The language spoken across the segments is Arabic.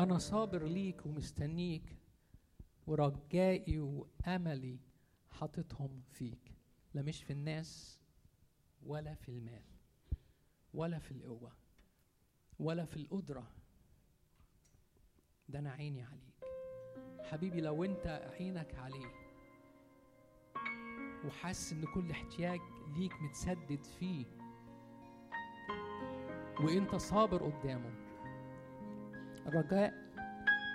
أنا صابر ليك ومستنيك ورجائي وأملي حاططهم فيك. لا مش في الناس ولا في المال ولا في القوة ولا في القدرة. ده أنا عيني عليك. حبيبي لو أنت عينك عليه وحاسس إن كل احتياج ليك متسدد فيه وأنت صابر قدامه الرجاء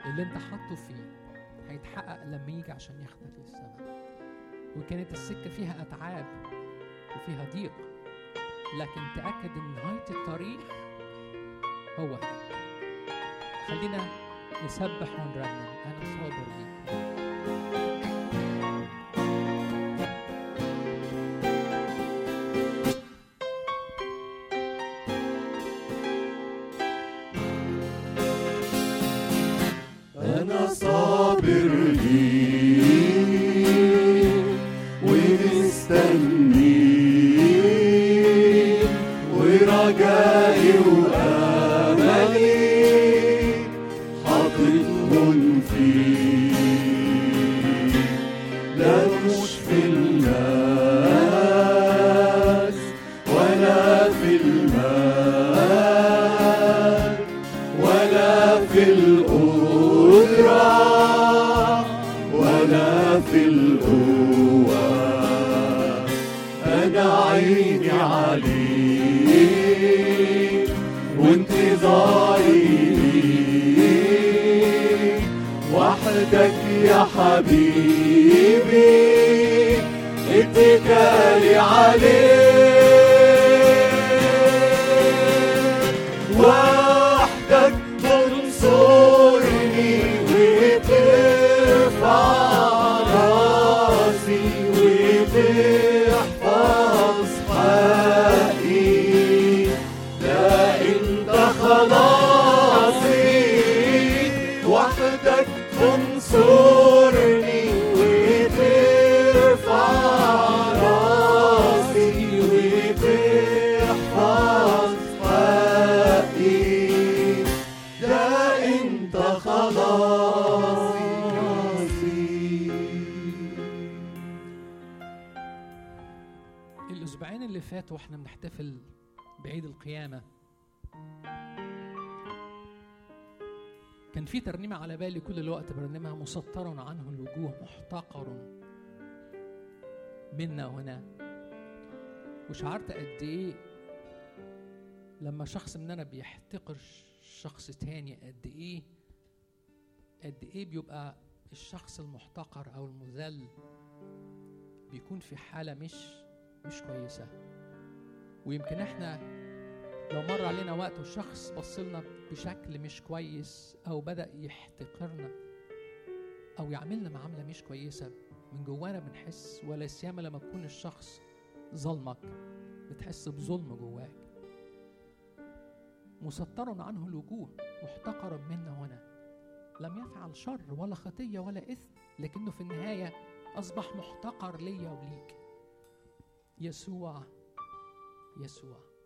اللي أنت حاطه فيه هيتحقق لما يجي عشان ياخدك للسماء. وكانت السكة فيها أتعاب وفيها ضيق لكن تأكد إن نهاية الطريق هو خلينا نسبح ونرنم. أنا صابر ليك في ترنيمة على بالي كل الوقت برنمها مسطر عنه الوجوه محتقر منا هنا. وشعرت قد إيه لما شخص مننا بيحتقر شخص تاني قد إيه قد إيه بيبقى الشخص المحتقر أو المذل بيكون في حالة مش مش كويسة. ويمكن إحنا لو مر علينا وقت والشخص بص لنا بشكل مش كويس أو بدأ يحتقرنا أو يعاملنا معاملة مش كويسة من جوانا بنحس ولا سيما لما يكون الشخص ظلمك بتحس بظلم جواك. مسطر عنه الوجوه محتقرا منا هنا. لم يفعل شر ولا خطية ولا إثم لكنه في النهاية أصبح محتقر ليا وليك. يسوع يسوع.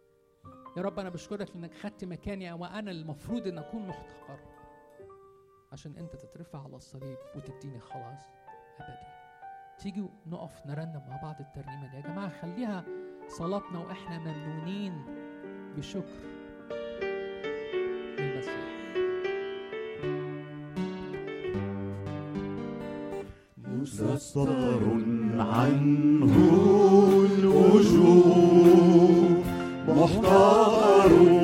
يا رب أنا بشكرك لأنك خدت مكاني وأنا المفروض أن أكون محتقر. عشان أنت تترفع على الصليب وتديني خلاص أبدي. تيجوا نقف نرنم مع بعض الترنيمة دي. يا جماعة خليها صلاتنا وإحنا ممنونين بشكر مسطر عنه الوجوه محتقر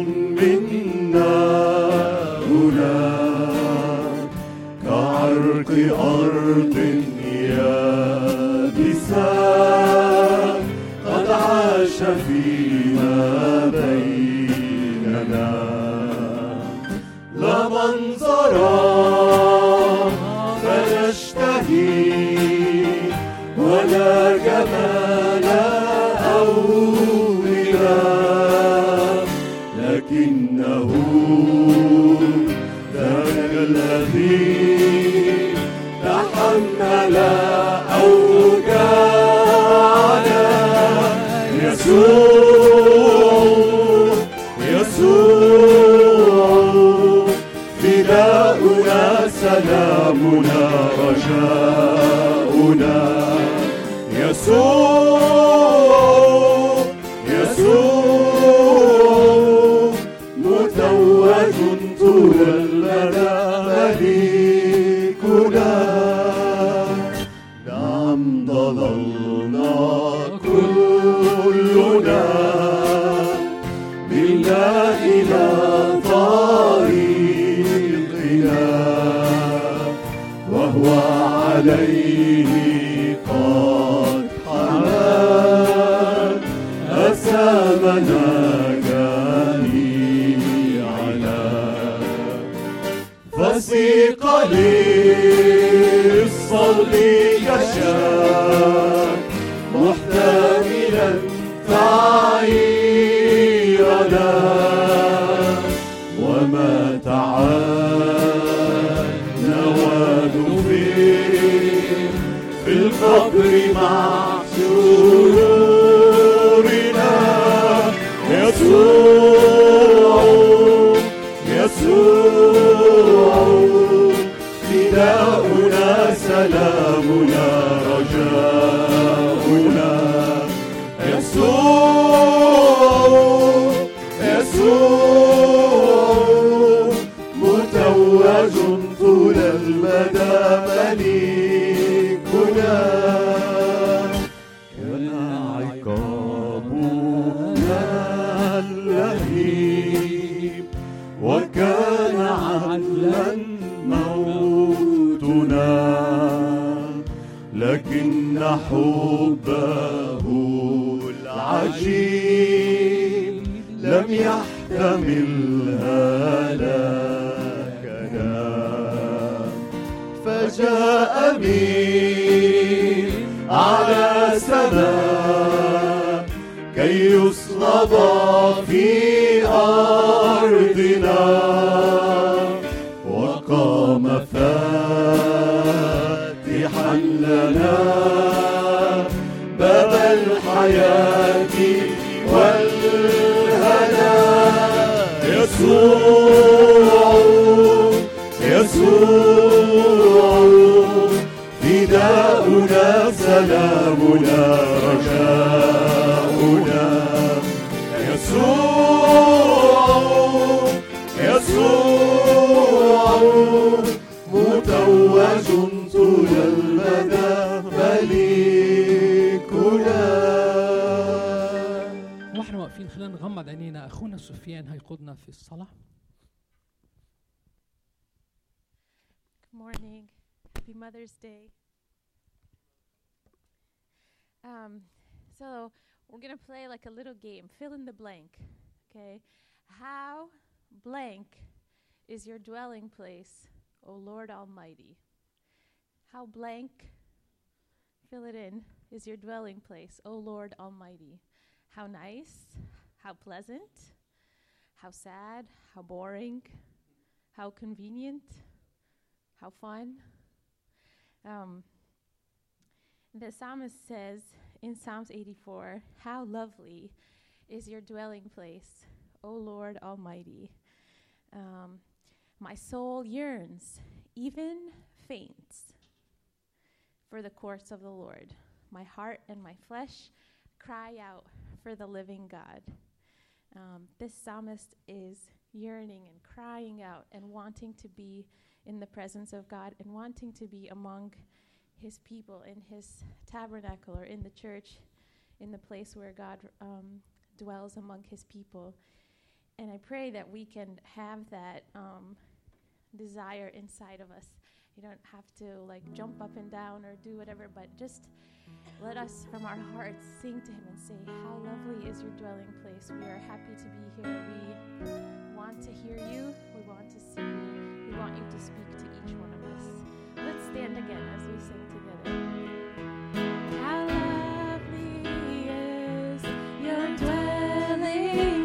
play like a little game. Fill in the blank. Okay. How blank is your dwelling place, O Lord Almighty? How blank, fill it in, is your dwelling place, O Lord Almighty? How nice, how pleasant, how sad, how boring, how convenient, how fun. Um, the psalmist says in Psalms 84, How lovely is your dwelling place, O Lord Almighty. Um, my soul yearns, even faints, for the courts of the Lord. My heart and my flesh cry out for the living God. Um, this psalmist is yearning and crying out and wanting to be in the presence of God and wanting to be among his people in his tabernacle or in the church, in the place where God um, dwells among his people. And I pray that we can have that um, desire inside of us. You don't have to like jump up and down or do whatever, but just let us from our hearts sing to him and say, How lovely is your dwelling place. We are happy to be here. We want to hear you. We want to see you. We want you to speak to each one of us. Stand again as we sing together. How lovely is your dwelling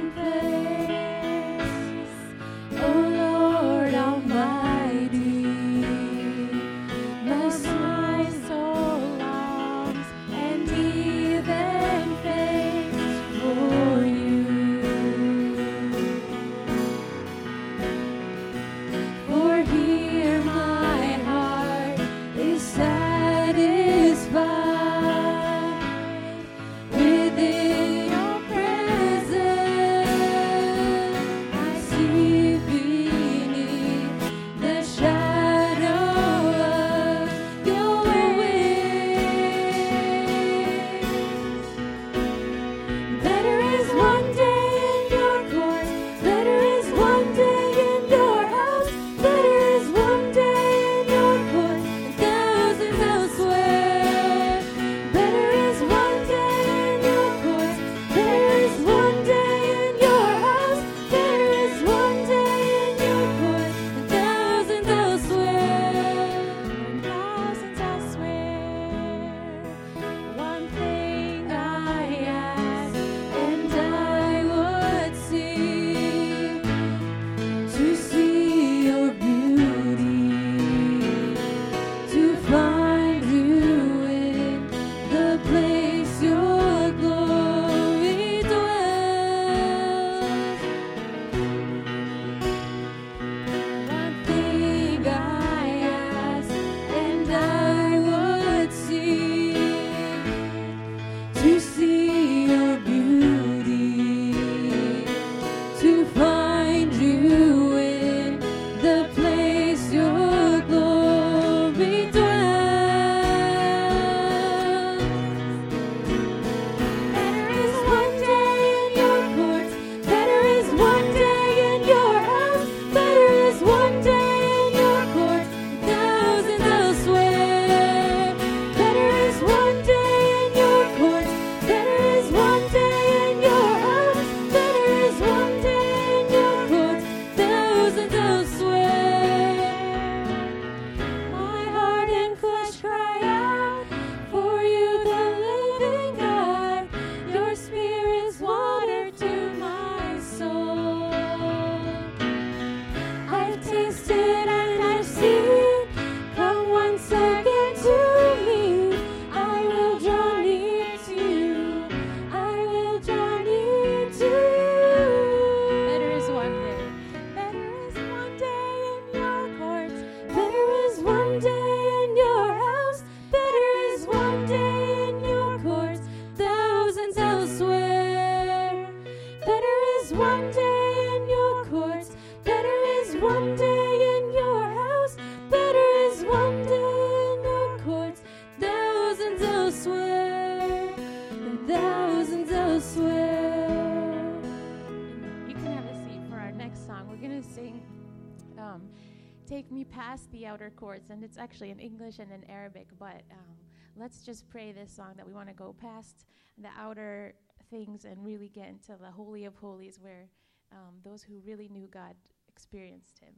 it's actually in English and in Arabic, but um, let's just pray this song that we want to go past the outer things and really get into the Holy of Holies where um, those who really knew God experienced Him.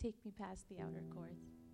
Take me past the outer courts.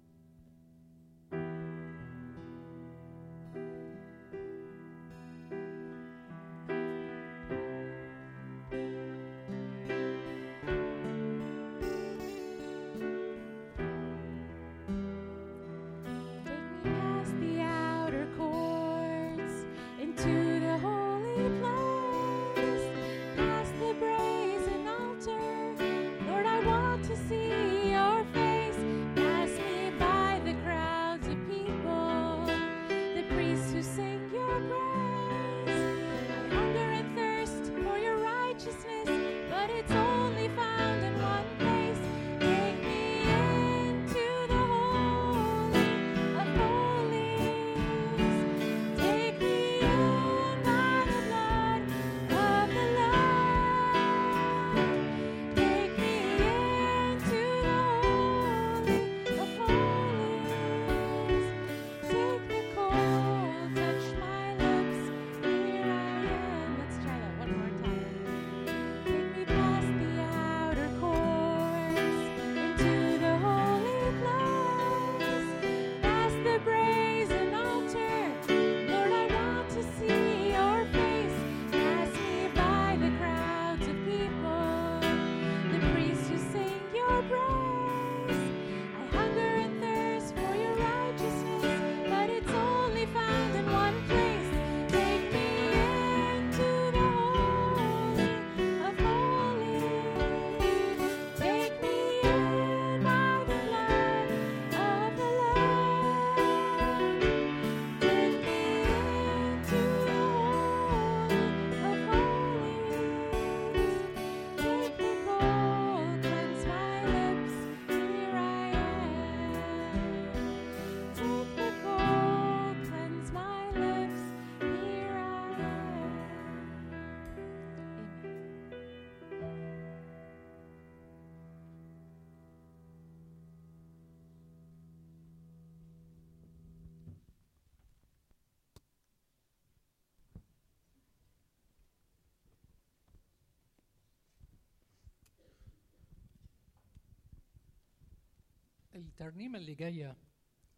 الترنيمة اللي جاية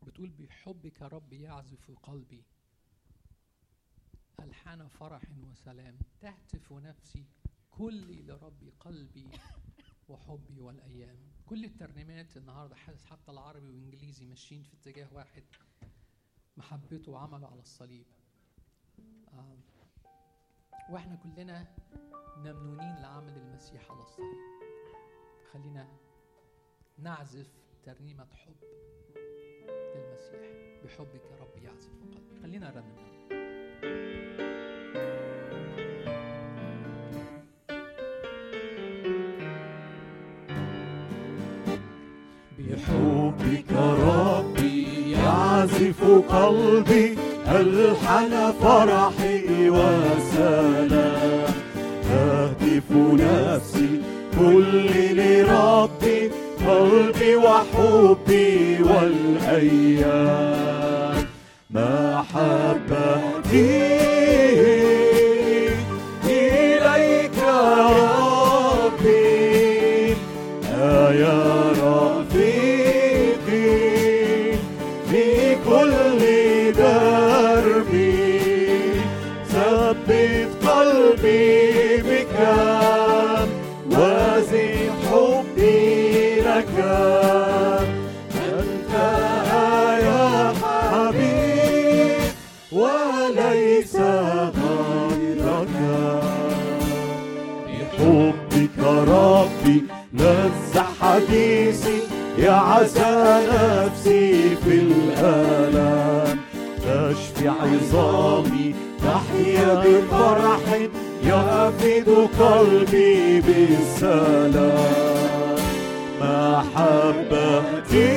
بتقول بحبك رب يعزف قلبي. ألحان فرح وسلام. تهتف نفسي كلي لربي قلبي وحبي والأيام. كل الترنيمات النهاردة حاسس حتى العربي والإنجليزي ماشيين في اتجاه واحد. محبته وعمله على الصليب. آه. وإحنا كلنا ممنونين لعمل المسيح على الصليب. خلينا نعزف ترنيمة حب للمسيح. بحبك يا رب يعزف قلبي خلينا نرنم. بحبك ربي يعزف قلبي ألحن فرحي وسلام. تهتف نفسي كل لربي قلبي وحبي والأيام. محبتي يا عسى نفسي في الآلام تشفي عظامي تحيا بفرح يفيد قلبي بالسلام. محبتي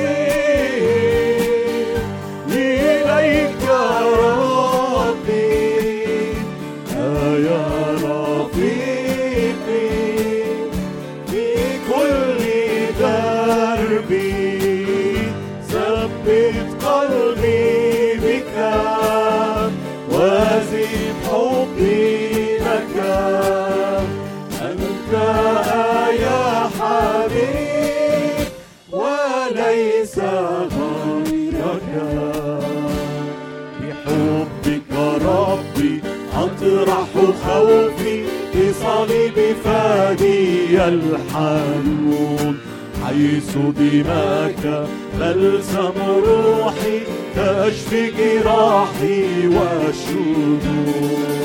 الخوف بصليب فادي الحنون. حيث دماك بلسم روحي تشفي جراحي والشذوذ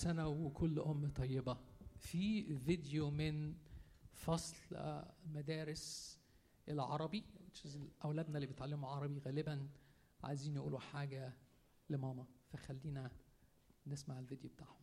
سنة وكل أم طيبة. في فيديو من فصل مدارس العربي أولادنا اللي بيتعلموا عربي غالبا عايزين يقولوا حاجة لماما. فخلينا نسمع الفيديو بتاعهم.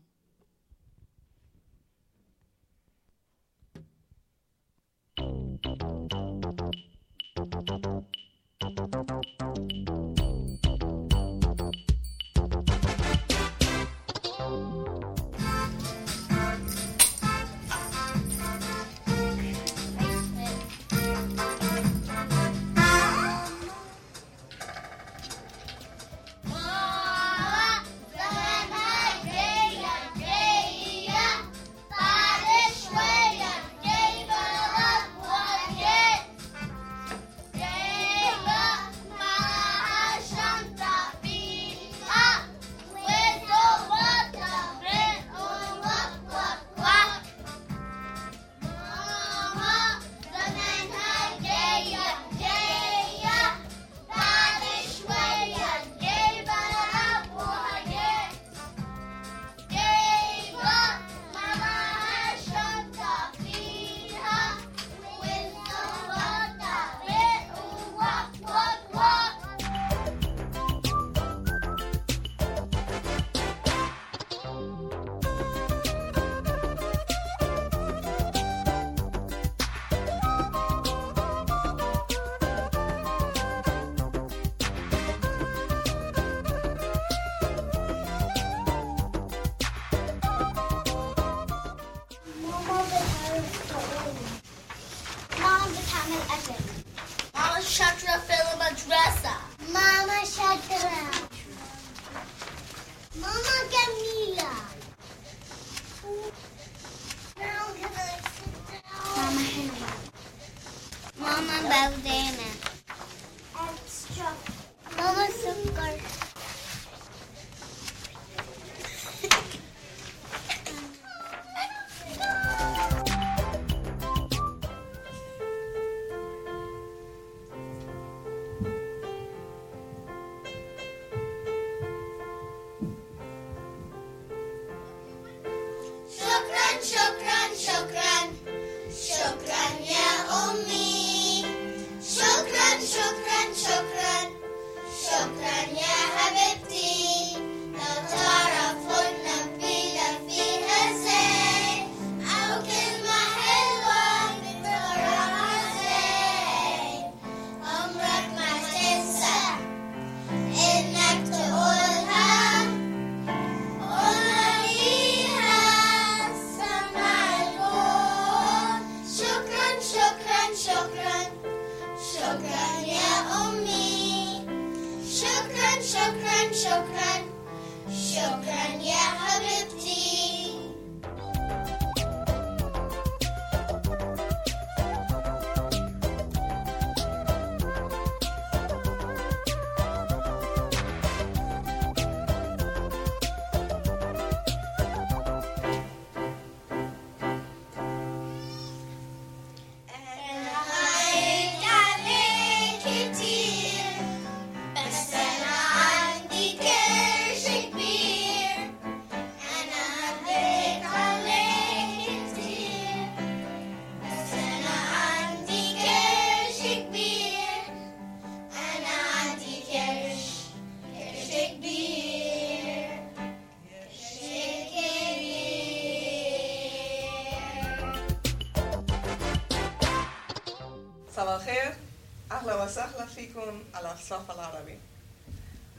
على الصف العربي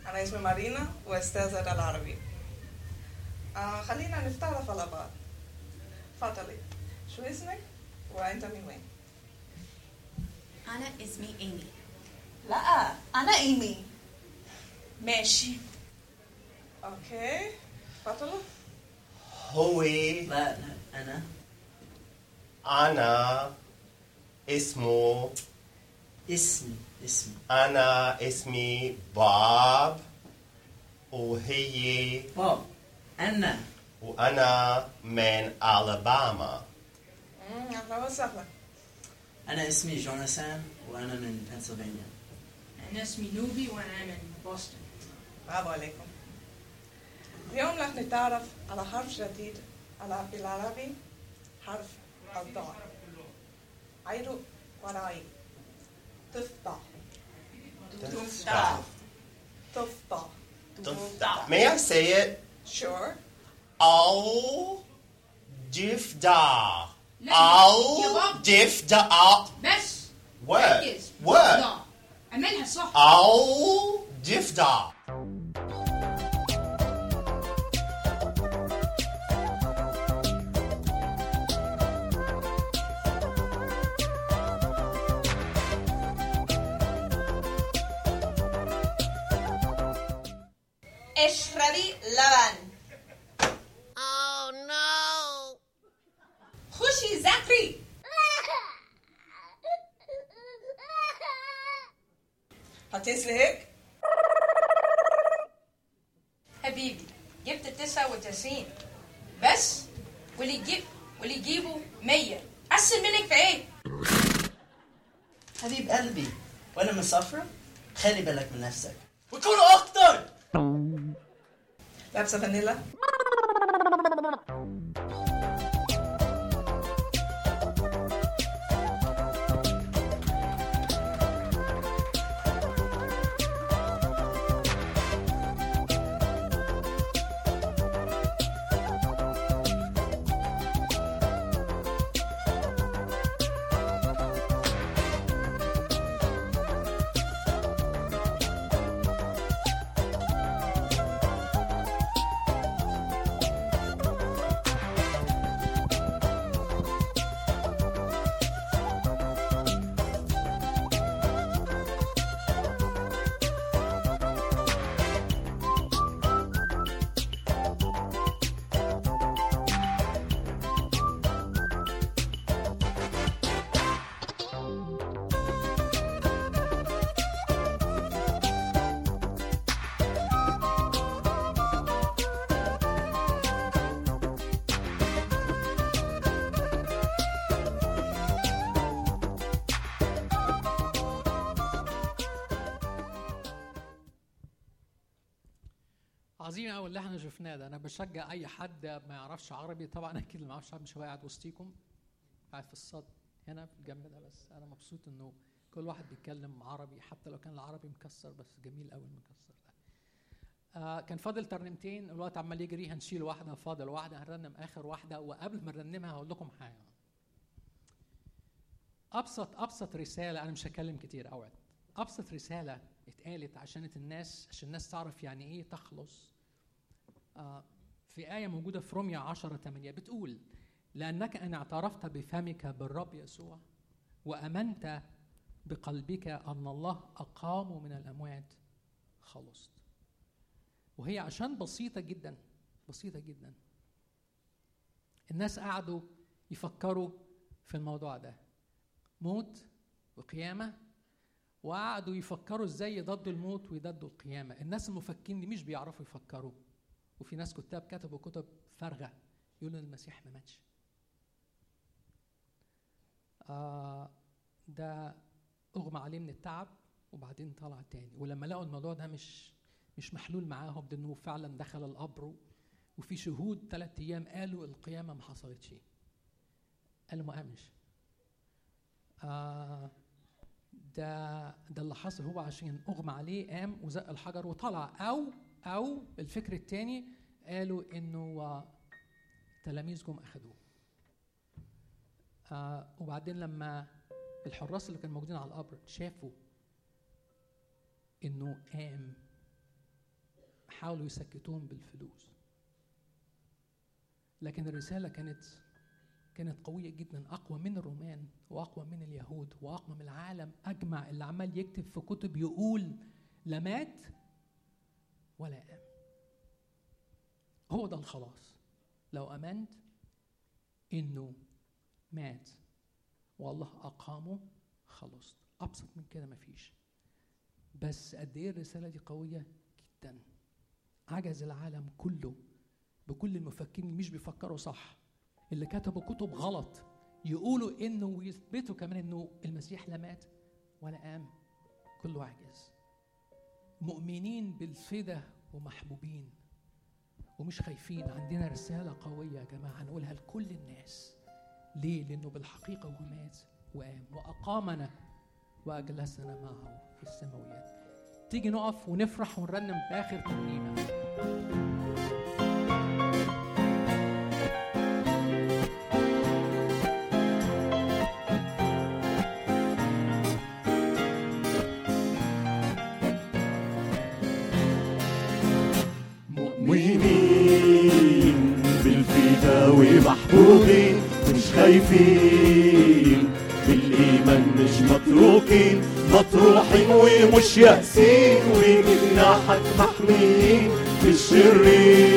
أنا اسمي مارينا وأستاذة العربي آه خلينا نتعرف على بعض تفضلي شو اسمك وأنت من وين؟ أنا اسمي إيمي لا أنا إيمي ماشي أوكي تفضلوا هو لا لا أنا أنا اسمه اسمي اسمي. أنا اسمي باب وهي باب. أنا. وأنا من ألاباما. مم، أهلا وسهلا. أنا اسمي جوناثان وأنا من بنسلفانيا. أنا اسمي نوبي وأنا من بوسطن. برافو عليكم. اليوم رح نتعرف على حرف جديد على بالعربي حرف الضاء. عيدوا وراي تفضع تفضع تفضع تفضع May I say it? sure أو دفدع لا، أو يا بابا. دفدع بس What? ركز What? لا اعملها صح أو دفدع خلي بالك من نفسك وكونوا أكتر لابسه فانيلا عظيم قوي اللي إحنا شفناه ده. أنا بشجع أي حد ما يعرفش عربي. طبعا أكيد اللي ما يعرفش عربي مش هو قاعد وسطيكم. قاعد في الصد هنا في الجنب ده بس. أنا مبسوط إنه كل واحد بيتكلم عربي حتى لو كان العربي مكسر بس جميل قوي المكسر ده. آه كان فاضل ترنيمتين الوقت عمال يجري. هنشيل واحدة فاضل واحدة. هنرنم آخر واحدة. وقبل ما نرنمها هقول لكم حاجة. أبسط أبسط رسالة أنا مش هتكلم كتير أوعد. أبسط رسالة اتقالت عشان الناس عشان الناس تعرف يعني إيه تخلص في آية موجودة في روميا 10 8 بتقول لأنك أن اعترفت بفمك بالرب يسوع وأمنت بقلبك أن الله أقامه من الأموات خلصت. وهي عشان بسيطة جدا بسيطة جدا. الناس قعدوا يفكروا في الموضوع ده موت وقيامة وقعدوا يفكروا إزاي يضادوا الموت ويضادوا القيامة. الناس المفكرين دي مش بيعرفوا يفكروا. وفي ناس كتاب كتبوا كتب فارغة يقولوا المسيح ما ماتش. آه ده أغمى عليه من التعب وبعدين طلع تاني. ولما لقوا الموضوع ده مش مش محلول معاهم ده إنه فعلا دخل القبر وفي شهود ثلاث أيام قالوا القيامة ما حصلتش. قالوا ما قامش آه ده ده اللي حصل. هو عشان أغمى عليه قام وزق الحجر وطلع أو أو الفكر الثاني قالوا إنه آه، تلاميذ جم اخذوه آه وبعدين لما الحراس اللي كانوا موجودين على القبر شافوا إنه قام حاولوا يسكتوهم بالفلوس. لكن الرسالة كانت كانت قوية جدا أقوى من الرومان وأقوى من اليهود وأقوى من العالم. أجمع اللي عمال يكتب في كتب يقول لا مات ولا قام هو ده الخلاص. لو آمنت إنه مات. والله أقامه خلصت. أبسط من كده مفيش. بس قد إيه الرسالة دي قوية جدا. عجز العالم كله بكل المفكرين مش بيفكروا صح. اللي كتبوا كتب غلط. يقولوا إنه ويثبتوا كمان إنه المسيح لا مات ولا قام كله عجز. مؤمنين بالفدا ومحبوبين ومش خايفين. عندنا رسالة قوية يا جماعة نقولها لكل الناس. ليه؟ لأنه بالحقيقة هو مات وقام وأقامنا وأجلسنا معه في السماويات. تيجي نقف ونفرح ونرنم في آخر ترنيمة. مؤمنين بالفدا ومحبوبين مش خايفين. بالإيمان مش متروكين مطروحين ومش يأسين. وجناحك محميين في الشرير.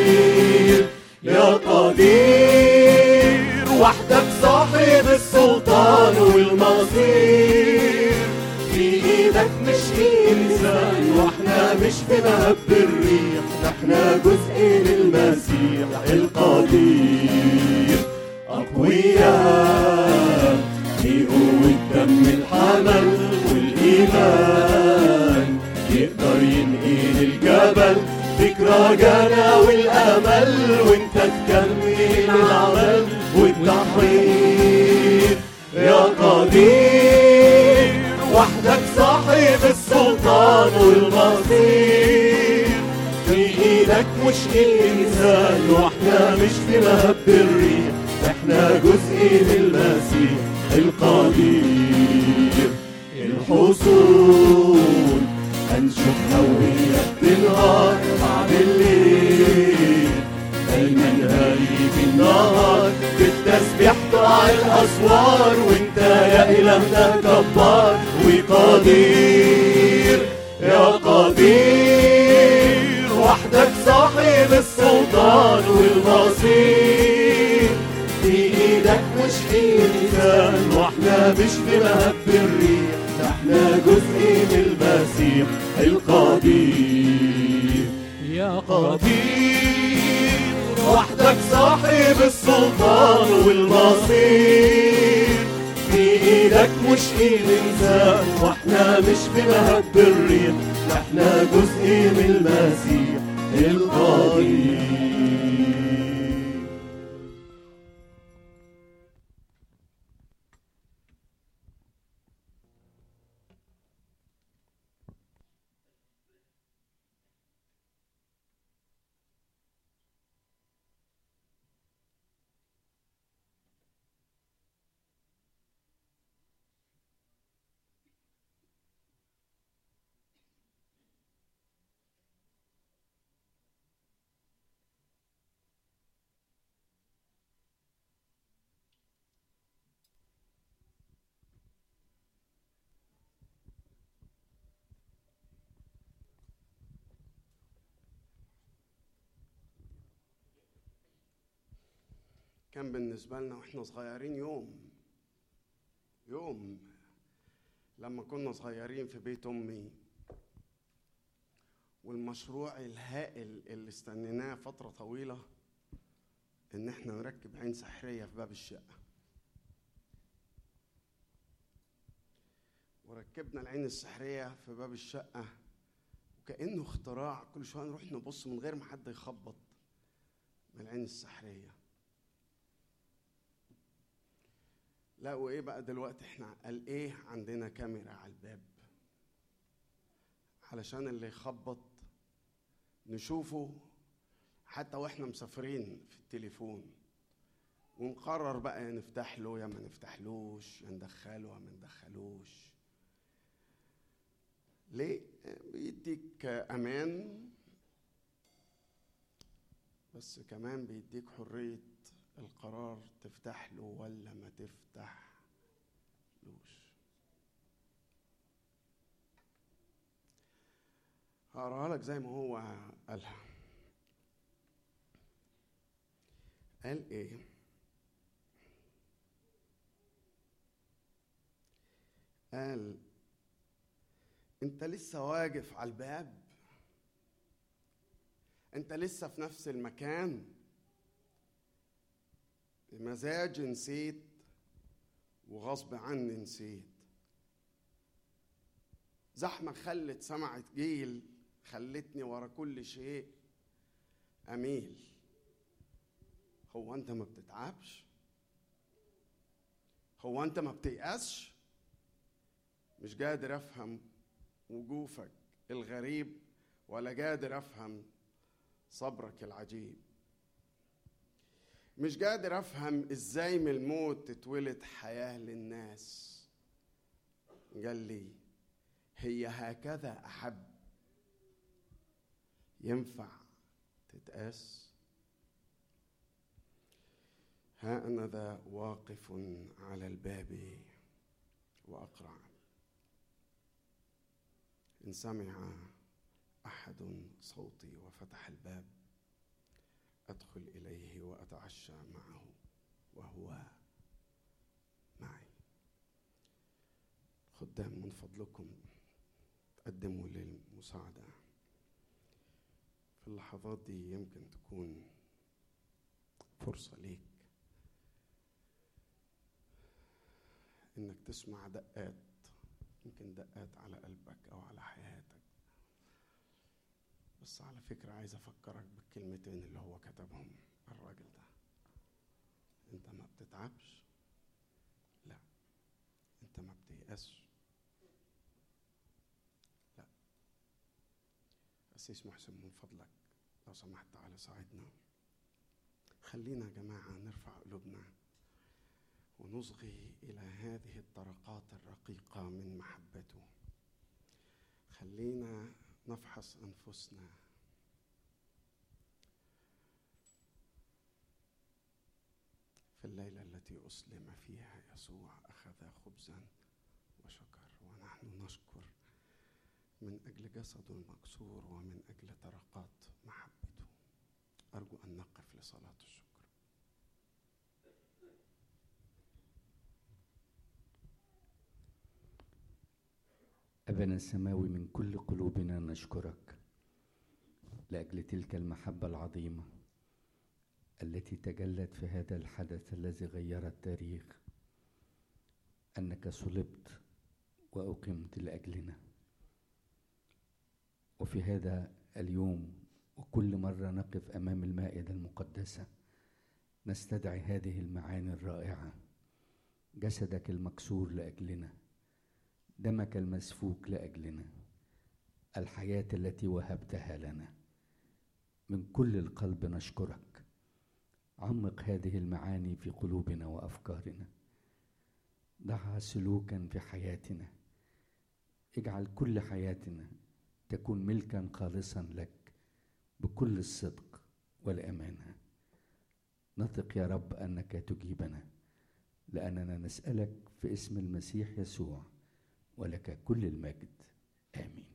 بالنسبة لنا وإحنا صغيرين يوم يوم لما كنا صغيرين في بيت أمي. والمشروع الهائل اللي استنيناه فترة طويلة إن إحنا نركب عين سحرية في باب الشقة. وركبنا العين السحرية في باب الشقة وكأنه اختراع كل شوية نروح نبص من غير ما حد يخبط من العين السحرية. لا وإيه بقى دلوقتي؟ إحنا قال إيه عندنا كاميرا على الباب؟ علشان اللي يخبط نشوفه حتى وإحنا مسافرين في التليفون. ونقرر بقى يا نفتح له يا ما نفتحلوش يا ندخله يا ما ندخلوش. ليه؟ بيديك أمان بس كمان بيديك حرية القرار تفتح له ولا ما تفتح لوش؟ هقراها لك زي ما هو قالها. قال إيه؟ قال أنت لسه واقف على الباب؟ أنت لسه في نفس المكان؟ بمزاج نسيت وغصب عني نسيت. زحمة خلت سمعة جيل خلتني ورا كل شيء أميل. هو أنت ما بتتعبش؟ هو أنت ما بتيأسش؟ مش قادر أفهم وقوفك الغريب ولا قادر أفهم صبرك العجيب. مش قادر أفهم إزاي من الموت تتولد حياة للناس. قال لي هي هكذا أحب. ينفع تتقاس ها أنا ذا واقف على الباب وأقرع إن سمع أحد صوتي وفتح الباب. أدخل إليه وأتعشى معه وهو معي. خدام من فضلكم تقدموا للمساعدة. في اللحظات دي يمكن تكون فرصة ليك إنك تسمع دقات يمكن دقات على قلبك أو على حياتك. بس على فكرة عايز أفكرك بالكلمتين اللي هو كتبهم الراجل ده. أنت ما بتتعبش؟ لا. أنت ما بتيأسش؟ لا. أسيس محسن من فضلك لو سمحت تعالى ساعدنا. خلينا يا جماعة نرفع قلوبنا ونصغي إلى هذه الطرقات الرقيقة من محبته. خلينا نفحص أنفسنا. في الليلة التي أسلم فيها يسوع أخذ خبزا وشكر ونحن نشكر من أجل جسده المكسور ومن أجل طرقات محبته. أرجو أن نقف لصلاة الشكر. أبنا السماوي من كل قلوبنا نشكرك. لأجل تلك المحبة العظيمة التي تجلت في هذا الحدث الذي غير التاريخ أنك صلبت وأقمت لأجلنا. وفي هذا اليوم وكل مرة نقف أمام المائدة المقدسة نستدعي هذه المعاني الرائعة جسدك المكسور لأجلنا. دمك المسفوك لأجلنا الحياة التي وهبتها لنا. من كل القلب نشكرك. عمق هذه المعاني في قلوبنا وأفكارنا. ضعها سلوكا في حياتنا. اجعل كل حياتنا تكون ملكا خالصا لك بكل الصدق والأمانة. نثق يا رب أنك تجيبنا لأننا نسألك في اسم المسيح يسوع. ولك كل المجد. آمين.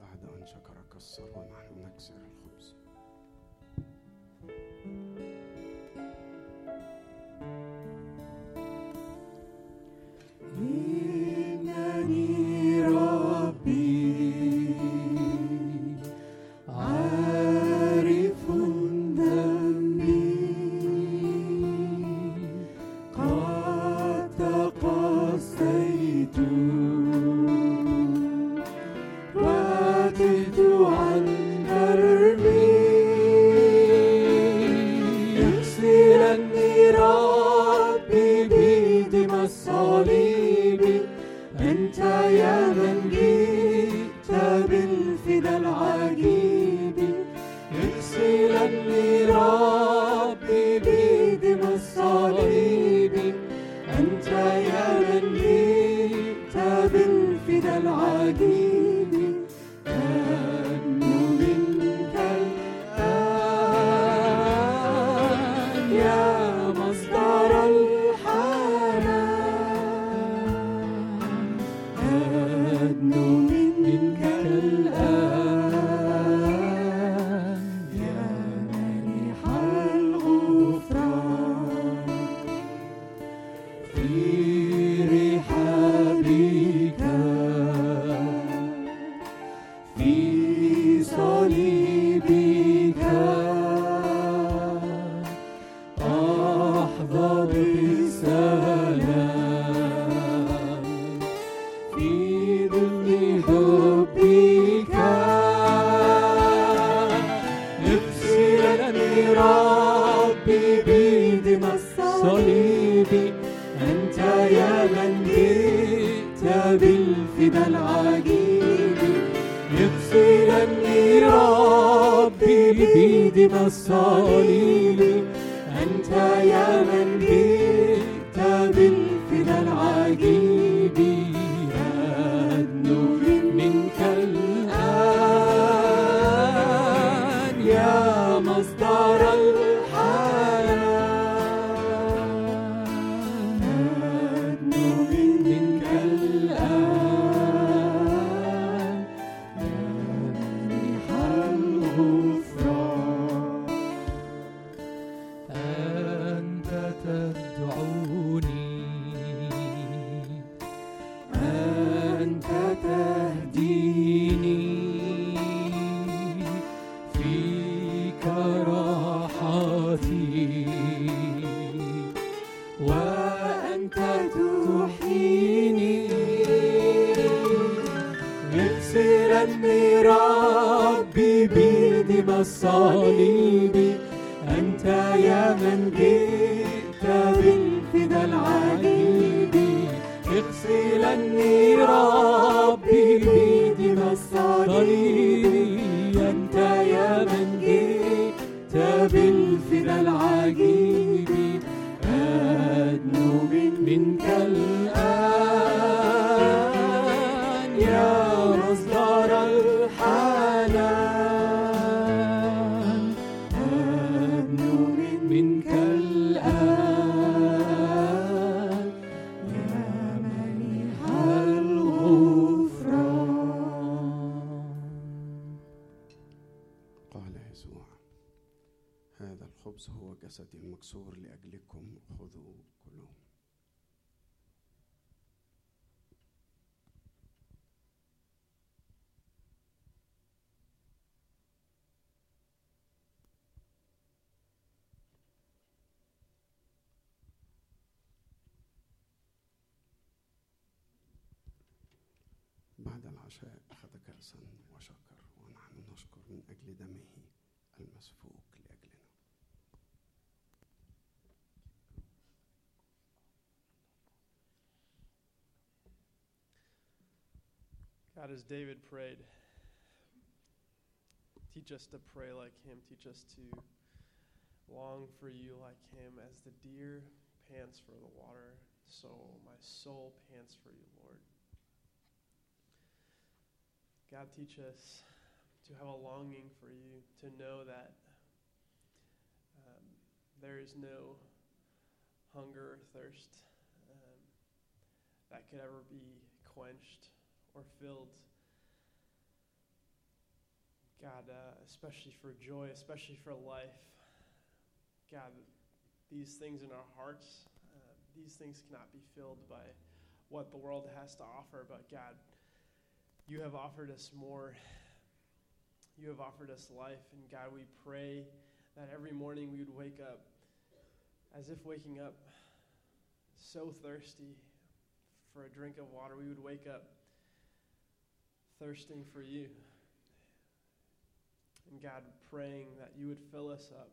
بعد أن شكر كسر بدم الصليب. أنت يا من جئت بالفدا العجيب العشاء أخذ كأسا وشكر ونحن نشكر من أجل دمه المسفوك لأجلنا God, as David prayed, teach us to pray like him. Teach us to long for you like him. As the deer pants for the water, so my soul pants for you, Lord. God, teach us to have a longing for you, to know that um, there is no hunger or thirst um, that could ever be quenched or filled. God, uh, especially for joy, especially for life. God, these things in our hearts, uh, these things cannot be filled by what the world has to offer, but God, you have offered us more. You have offered us life, and God, we pray that every morning we would wake up as if waking up so thirsty for a drink of water. We would wake up thirsting for you. And God, praying that you would fill us up.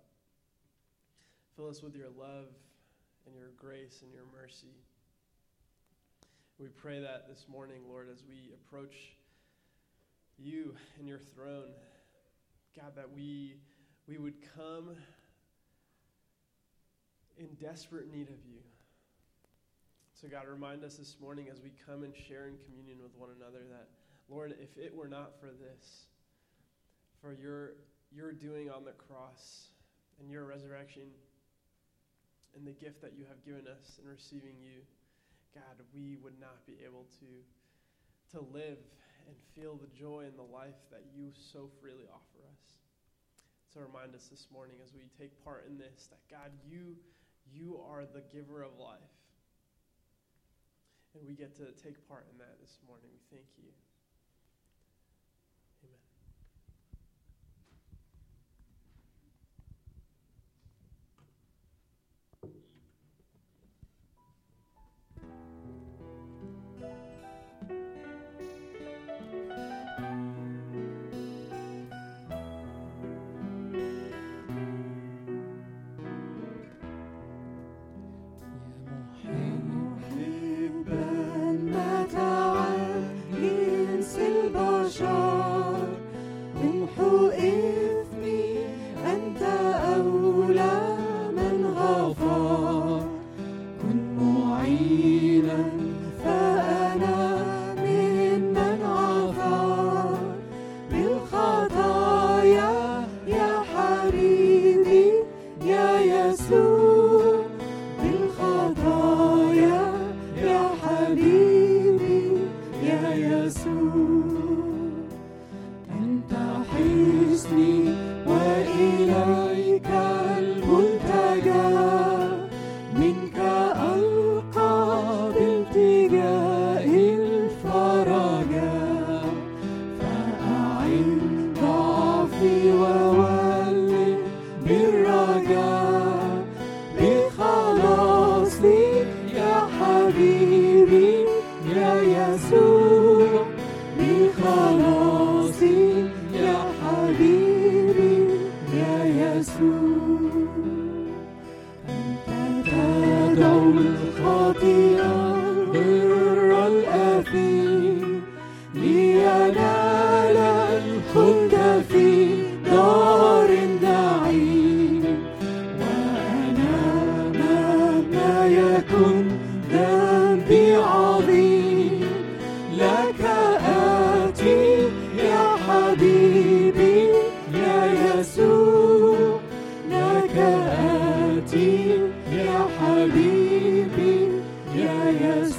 Fill us with your love and your grace and your mercy. We pray that this morning, Lord, as we approach you and your throne, God, that we, we would come in desperate need of you. So, God, remind us this morning as we come and share in communion with one another that, Lord, if it were not for this, for your, your doing on the cross and your resurrection and the gift that you have given us in receiving you, God, we would not be able to, to live and feel the joy in the life that you so freely offer us. So remind us this morning as we take part in this that God, you, you are the giver of life. And we get to take part in that this morning. We thank you.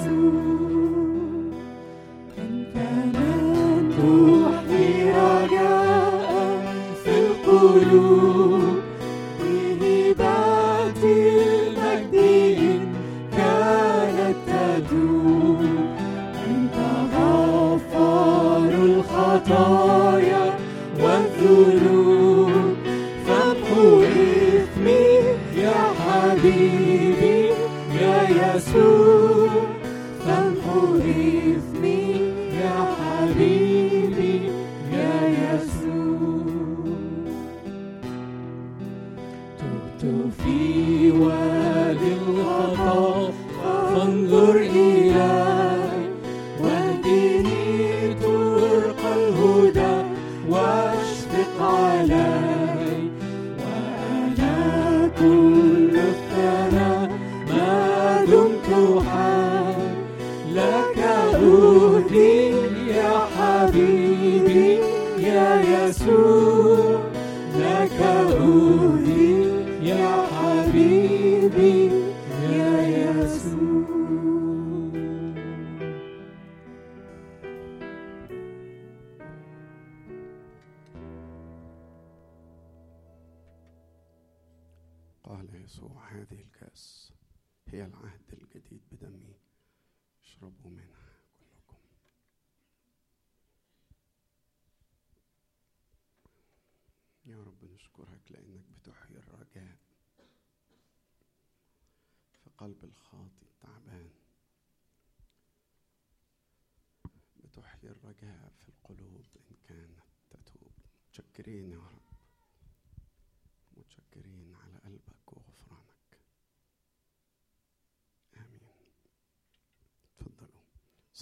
يسوع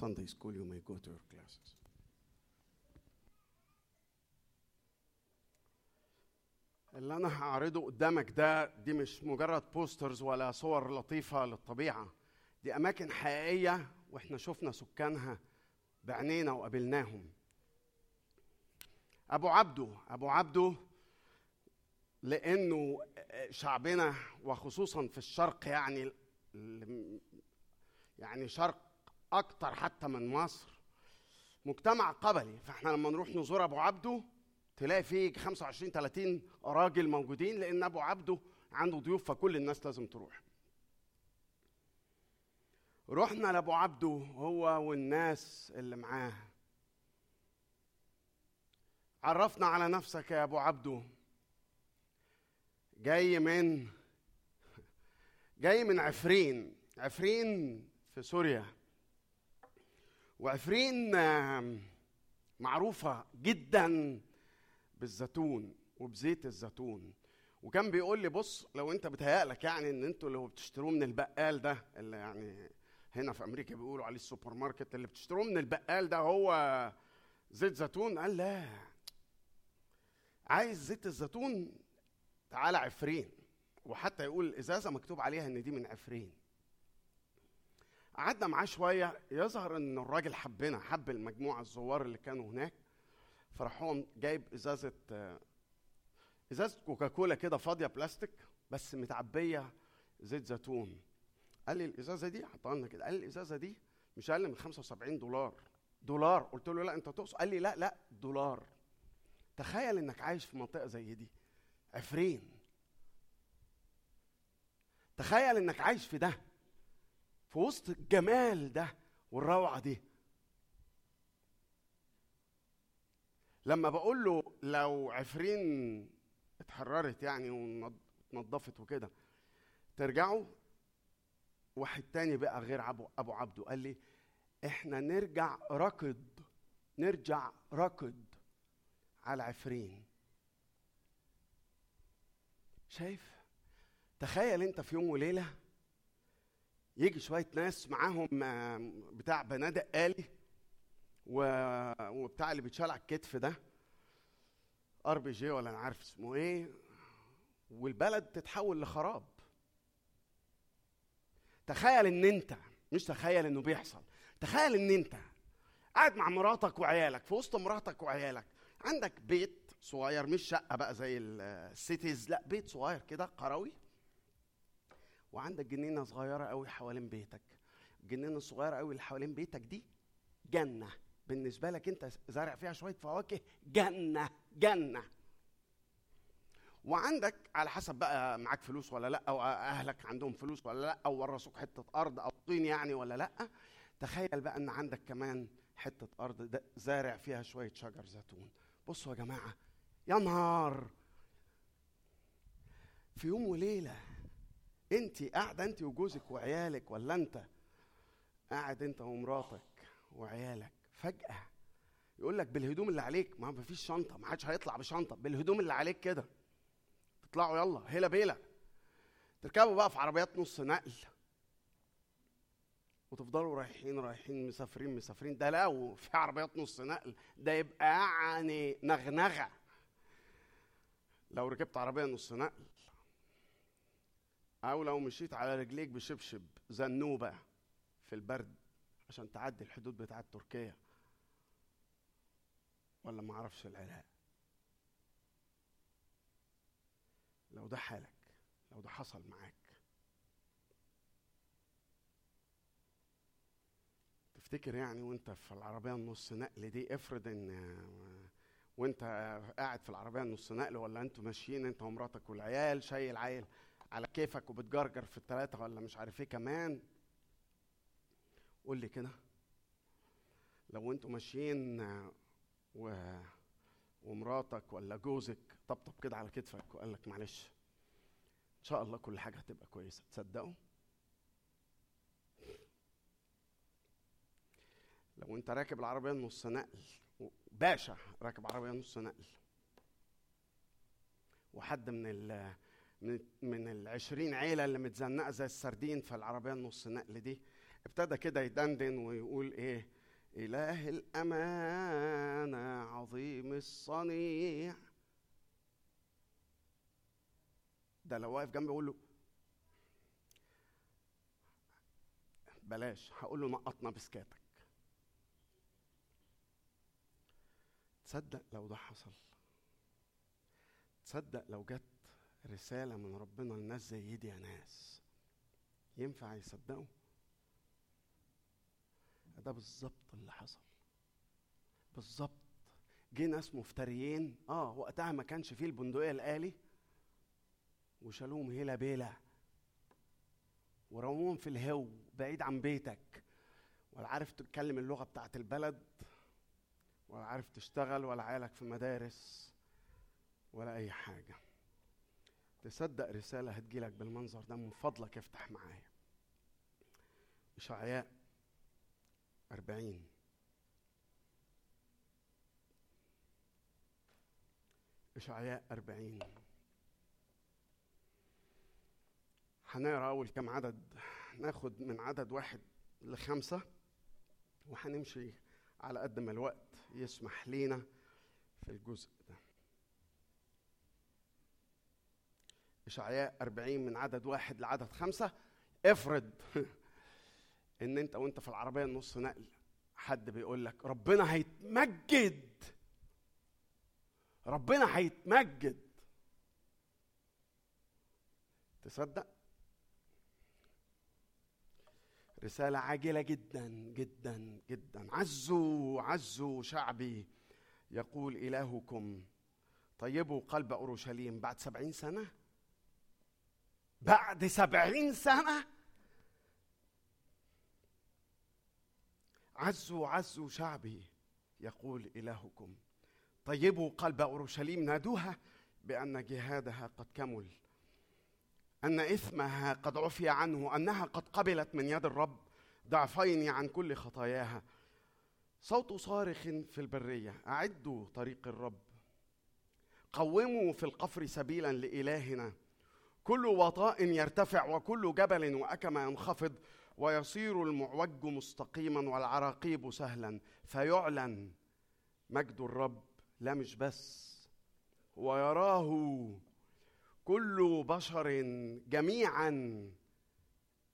Sunday school you may go to your classes. اللي أنا هعرضه قدامك ده دي مش مجرد بوسترز ولا صور لطيفة للطبيعة. دي أماكن حقيقية وإحنا شفنا سكانها بعينينا وقابلناهم. أبو عبده أبو عبده لأنه شعبنا وخصوصا في الشرق يعني يعني شرق أكتر حتى من مصر. مجتمع قبلي. فإحنا لما نروح نزور أبو عبده تلاقي فيه 25 30 راجل موجودين لأن أبو عبده عنده ضيوف فكل الناس لازم تروح. رحنا لأبو عبده هو والناس اللي معاه. عرفنا على نفسك يا أبو عبده. جاي من جاي من عفرين. عفرين في سوريا. وعفرين معروفة جدا بالزيتون وبزيت الزيتون. وكان بيقول لي بص لو أنت بتهيألك يعني إن أنتوا اللي بتشتروه من البقال ده اللي يعني هنا في أمريكا بيقولوا عليه السوبر ماركت اللي بتشتروه من البقال ده هو زيت زيتون. قال لا عايز زيت الزيتون تعالى عفرين. وحتى يقول الازازه مكتوب عليها إن دي من عفرين. قعدنا معاه شوية يظهر إن الراجل حبنا حب المجموعة الزوار اللي كانوا هناك. فراح هو جايب إزازة ازازه كوكاكولا كده فاضية بلاستيك بس متعبية زيت زيتون. قال لي الإزازة دي حطها لنا كده. قال لي الإزازة دي مش أقل من 75 دولار. دولار. قلت له لا أنت تقصد؟ قال لي لا لا دولار. تخيل إنك عايش في منطقة زي دي. عفرين. تخيل إنك عايش في ده. في وسط الجمال ده والروعة دي. لما بقول له لو عفرين اتحررت يعني ونضفت وكده ترجعوا؟ واحد تاني بقى غير ابو أبو عبده قال لي إحنا نرجع ركض نرجع ركض على عفرين. شايف؟ تخيل أنت في يوم وليلة يجي شوية ناس معاهم آه، بتاع بنادق آلي وبتاع اللي بيتشال على الكتف ده RPG ولا أنا عارف اسمه إيه والبلد تتحول لخراب. تخيل إن أنت مش تخيل إنه بيحصل تخيل إن أنت قاعد مع مراتك وعيالك في وسط مراتك وعيالك عندك بيت صغير مش شقة بقى زي ال- السيتيز لأ بيت صغير كده قروي وعندك جنينة صغيرة قوي حوالين بيتك. الجنينه الصغيره قوي اللي حوالين بيتك دي جنة. بالنسبة لك أنت زارع فيها شوية فواكه جنة جنة. وعندك على حسب بقى معاك فلوس ولا لأ أو أهلك عندهم فلوس ولا لأ أو ورثوك حتة أرض أو طين يعني ولا لأ. تخيل بقى إن عندك كمان حتة أرض زارع فيها شوية شجر زيتون. بصوا يا جماعة يا نهار! في يوم وليلة انت قاعدة انت وجوزك وعيالك ولا انت قاعد انت ومراتك وعيالك فجأة يقول لك بالهدوم اللي عليك ما فيش شنطة ما حدش هيطلع بشنطة بالهدوم اللي عليك كده. تطلعوا يلا هيلا بيلا تركبوا بقى في عربيات نص نقل. وتفضلوا رايحين رايحين مسافرين مسافرين. ده لو في عربيات نص نقل ده يبقى يعني نغنغة. لو ركبت عربية نص نقل أو لو مشيت على رجليك بشبشب زنوبة في البرد عشان تعدي الحدود بتاعت تركيا. ولا ما أعرفش العراق لو ده حالك لو ده حصل معاك. تفتكر يعني وأنت في العربية النص نقل دي افرض إن وأنت قاعد في العربية النص نقل ولا أنتوا ماشيين أنت ومراتك والعيال شايل عيل على كيفك وبتجرجر في الثلاثه ولا مش عارف إيه كمان. قول لي كده. لو أنتوا ماشيين و ومراتك ولا جوزك طبطب كده على كتفك وقال لك معلش. إن شاء الله كل حاجة هتبقى كويسة. تصدقوا؟ لو انت راكب العربية نص نقل باشا راكب عربية نص نقل وحد من ال من العشرين عيلة اللي متزنقة زي السردين في العربية النص نقل دي ابتدى كده يدندن ويقول إيه؟ إله الأمانة عظيم الصنيع. ده لو واقف جنبي يقول له بلاش هقول له نقطنا بسكاتك. تصدق لو ده حصل تصدق لو جت رسالة من ربنا لناس زي دي يا ناس. ينفع يصدقوا؟ ده بالظبط اللي حصل. بالظبط. جه ناس مفتريين. آه وقتها ما كانش فيه البندقية الآلي. وشالوهم هيلا بيلا. ورموهم في الهو بعيد عن بيتك. ولا عارف تتكلم اللغة بتاعت البلد. ولا عارف تشتغل. ولا عيالك في مدارس. ولا أي حاجة. تصدق رسالة هتجيلك بالمنظر ده من فضلك افتح معايا. إشعياء أربعين. إشعياء أربعين. هنقرأ أول كام عدد؟ ناخد من عدد واحد لخمسة وهنمشي على قد ما الوقت يسمح لينا في الجزء ده. إشعياء أربعين من عدد واحد لعدد خمسة. افرض إن أنت وأنت في العربية نص نقل حد بيقول لك ربنا هيتمجد. ربنا هيتمجد. تصدق؟ رسالة عاجلة جدا جدا جدا. عزوا عزوا شعبي يقول إلهكم طيبوا قلب أورشليم بعد سبعين سنة؟ بعد سبعين سنة. عزوا عزوا شعبي يقول إلهكم طيبوا قلب أورشليم نادوها بأن جهادها قد كمل أن إثمها قد عفي عنه أنها قد قبلت من يد الرب ضعفين عن كل خطاياها. صوت صارخ في البرية أعدوا طريق الرب قوموا في القفر سبيلا لإلهنا. كل وطاء يرتفع وكل جبل وأكم ينخفض ويصير المعوج مستقيما والعراقيب سهلا فيعلن مجد الرب لا مش بس ويراه كل بشر جميعا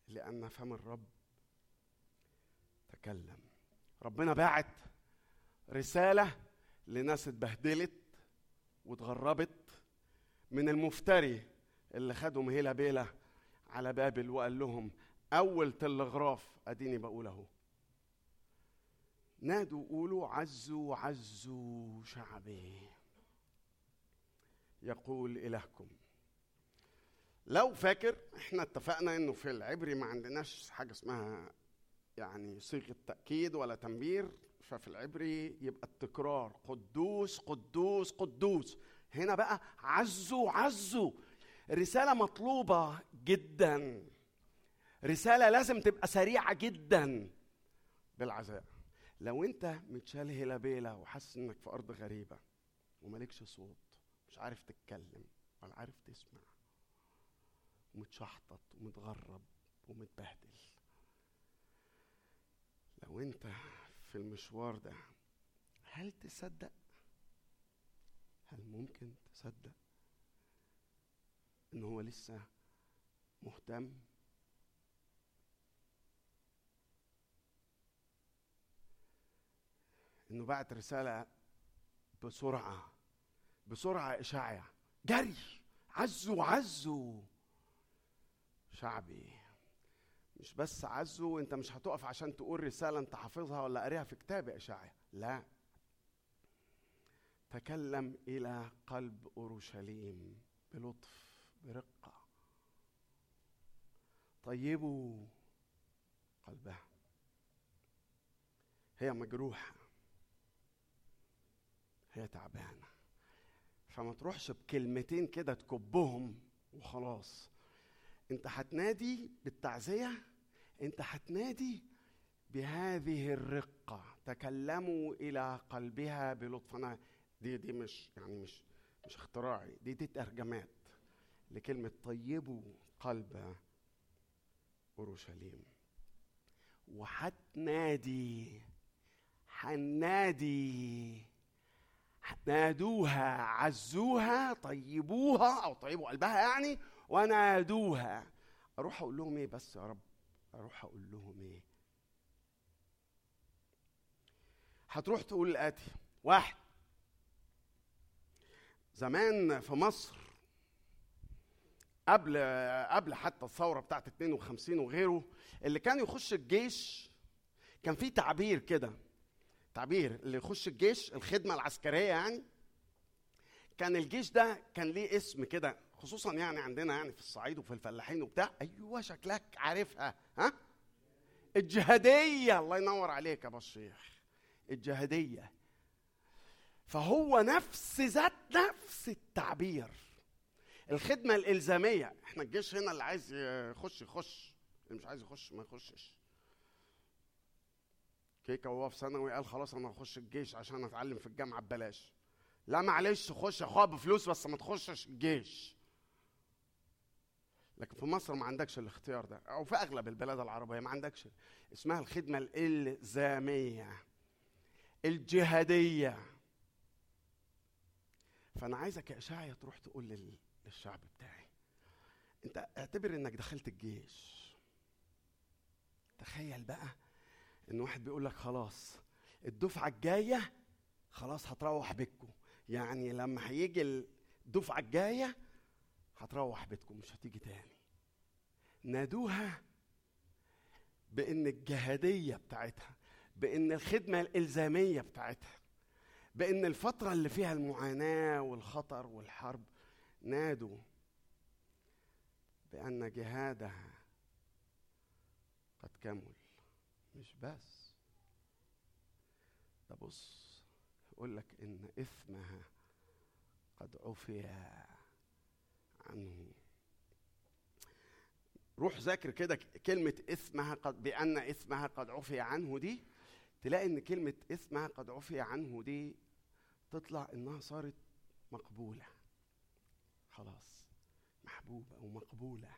لأن فم الرب تكلم. ربنا باعت رسالة لناس اتبهدلت واتغربت من المفتري اللي خدهم هيلا بيلا على بابل وقال لهم أول تلغراف أديني بقول أهو نادوا قولوا عزوا عزوا شعبي. يقول إلهكم. لو فاكر إحنا اتفقنا إنه في العبري ما عندناش حاجة اسمها يعني صيغة تأكيد ولا تنبير ففي العبري يبقى التكرار قدوس قدوس قدوس. هنا بقى عزوا عزوا. رسالة مطلوبة جدا. رسالة لازم تبقى سريعة جدا بالعزاء. لو انت متشال هلابيلا وحاسس إنك في أرض غريبة ومالكش صوت مش عارف تتكلم ولا عارف تسمع ومتشحطط ومتغرب ومتبهدل. لو انت في المشوار ده هل تصدق؟ هل ممكن تصدق؟ إن هو لسه مهتم. إنه بعت رسالة بسرعة بسرعة إشاعة. جري عزوا عزوا شعبي مش بس عزوا أنت مش هتقف عشان تقول رسالة أنت حافظها ولا قاريها في كتاب اشعيا لا. تكلم إلى قلب أورشليم بلطف. برقة. طيبوا قلبها. هي مجروحة. هي تعبانة. فما تروحش بكلمتين كده تكبهم وخلاص. انت هتنادي بالتعزية انت هتنادي بهذه الرقة. تكلموا إلى قلبها بلطف أنا دي دي مش يعني مش مش اختراعي. دي دي ترجمات. لكلمة طيبوا قلب أورشليم. وهتنادي هنادي نادوها عزوها طيبوها أو طيبوا قلبها يعني ونادوها. أروح أقول لهم إيه بس يا رب؟ أروح أقول لهم إيه؟ هتروح تقول الآتي. واحد زمان في مصر قبل قبل حتى الثورة بتاعت 52 وغيره اللي كان يخش الجيش كان في تعبير كده تعبير اللي يخش الجيش الخدمة العسكرية يعني. كان الجيش ده كان ليه اسم كده خصوصا يعني عندنا يعني في الصعيد وفي الفلاحين وبتاع. أيوه شكلك عارفها ها؟ الجهادية. الله ينور عليك يا أبو الشيخ. الجهادية. فهو نفس ذات نفس التعبير. الخدمة الإلزامية. إحنا الجيش هنا اللي عايز يخش يخش. اللي مش عايز يخش ما يخشش. كيكا وهو في ثانوي قال خلاص أنا هخش الجيش عشان أتعلم في الجامعة ببلاش. لا معلش خش. يا أخويا بفلوس بس ما تخشش الجيش. لكن في مصر ما عندكش الاختيار ده. أو في أغلب البلاد العربية ما عندكش. اسمها الخدمة الإلزامية. الجهادية. فأنا عايزك يا اشعيا تروح تقول لل- للشعب بتاعي. انت اعتبر انك دخلت الجيش. تخيل بقى ان واحد بيقول لك خلاص الدفعة الجاية خلاص هتروح بيتكم. يعني لما هيجي الدفعة الجاية هتروح بيتكم مش هتيجي تاني. نادوها بإن الجهادية بتاعتها بإن الخدمة الإلزامية بتاعتها بإن الفترة اللي فيها المعاناة والخطر والحرب نادوا بأن جهادها قد كمل. مش بس. ده بص يقول لك إن إثمها قد عفي عنه. روح ذاكر كده كلمة إثمها قد بأن إثمها قد عفي عنه دي. تلاقي إن كلمة إثمها قد عفي عنه دي تطلع إنها صارت مقبولة. خلاص محبوبة ومقبولة.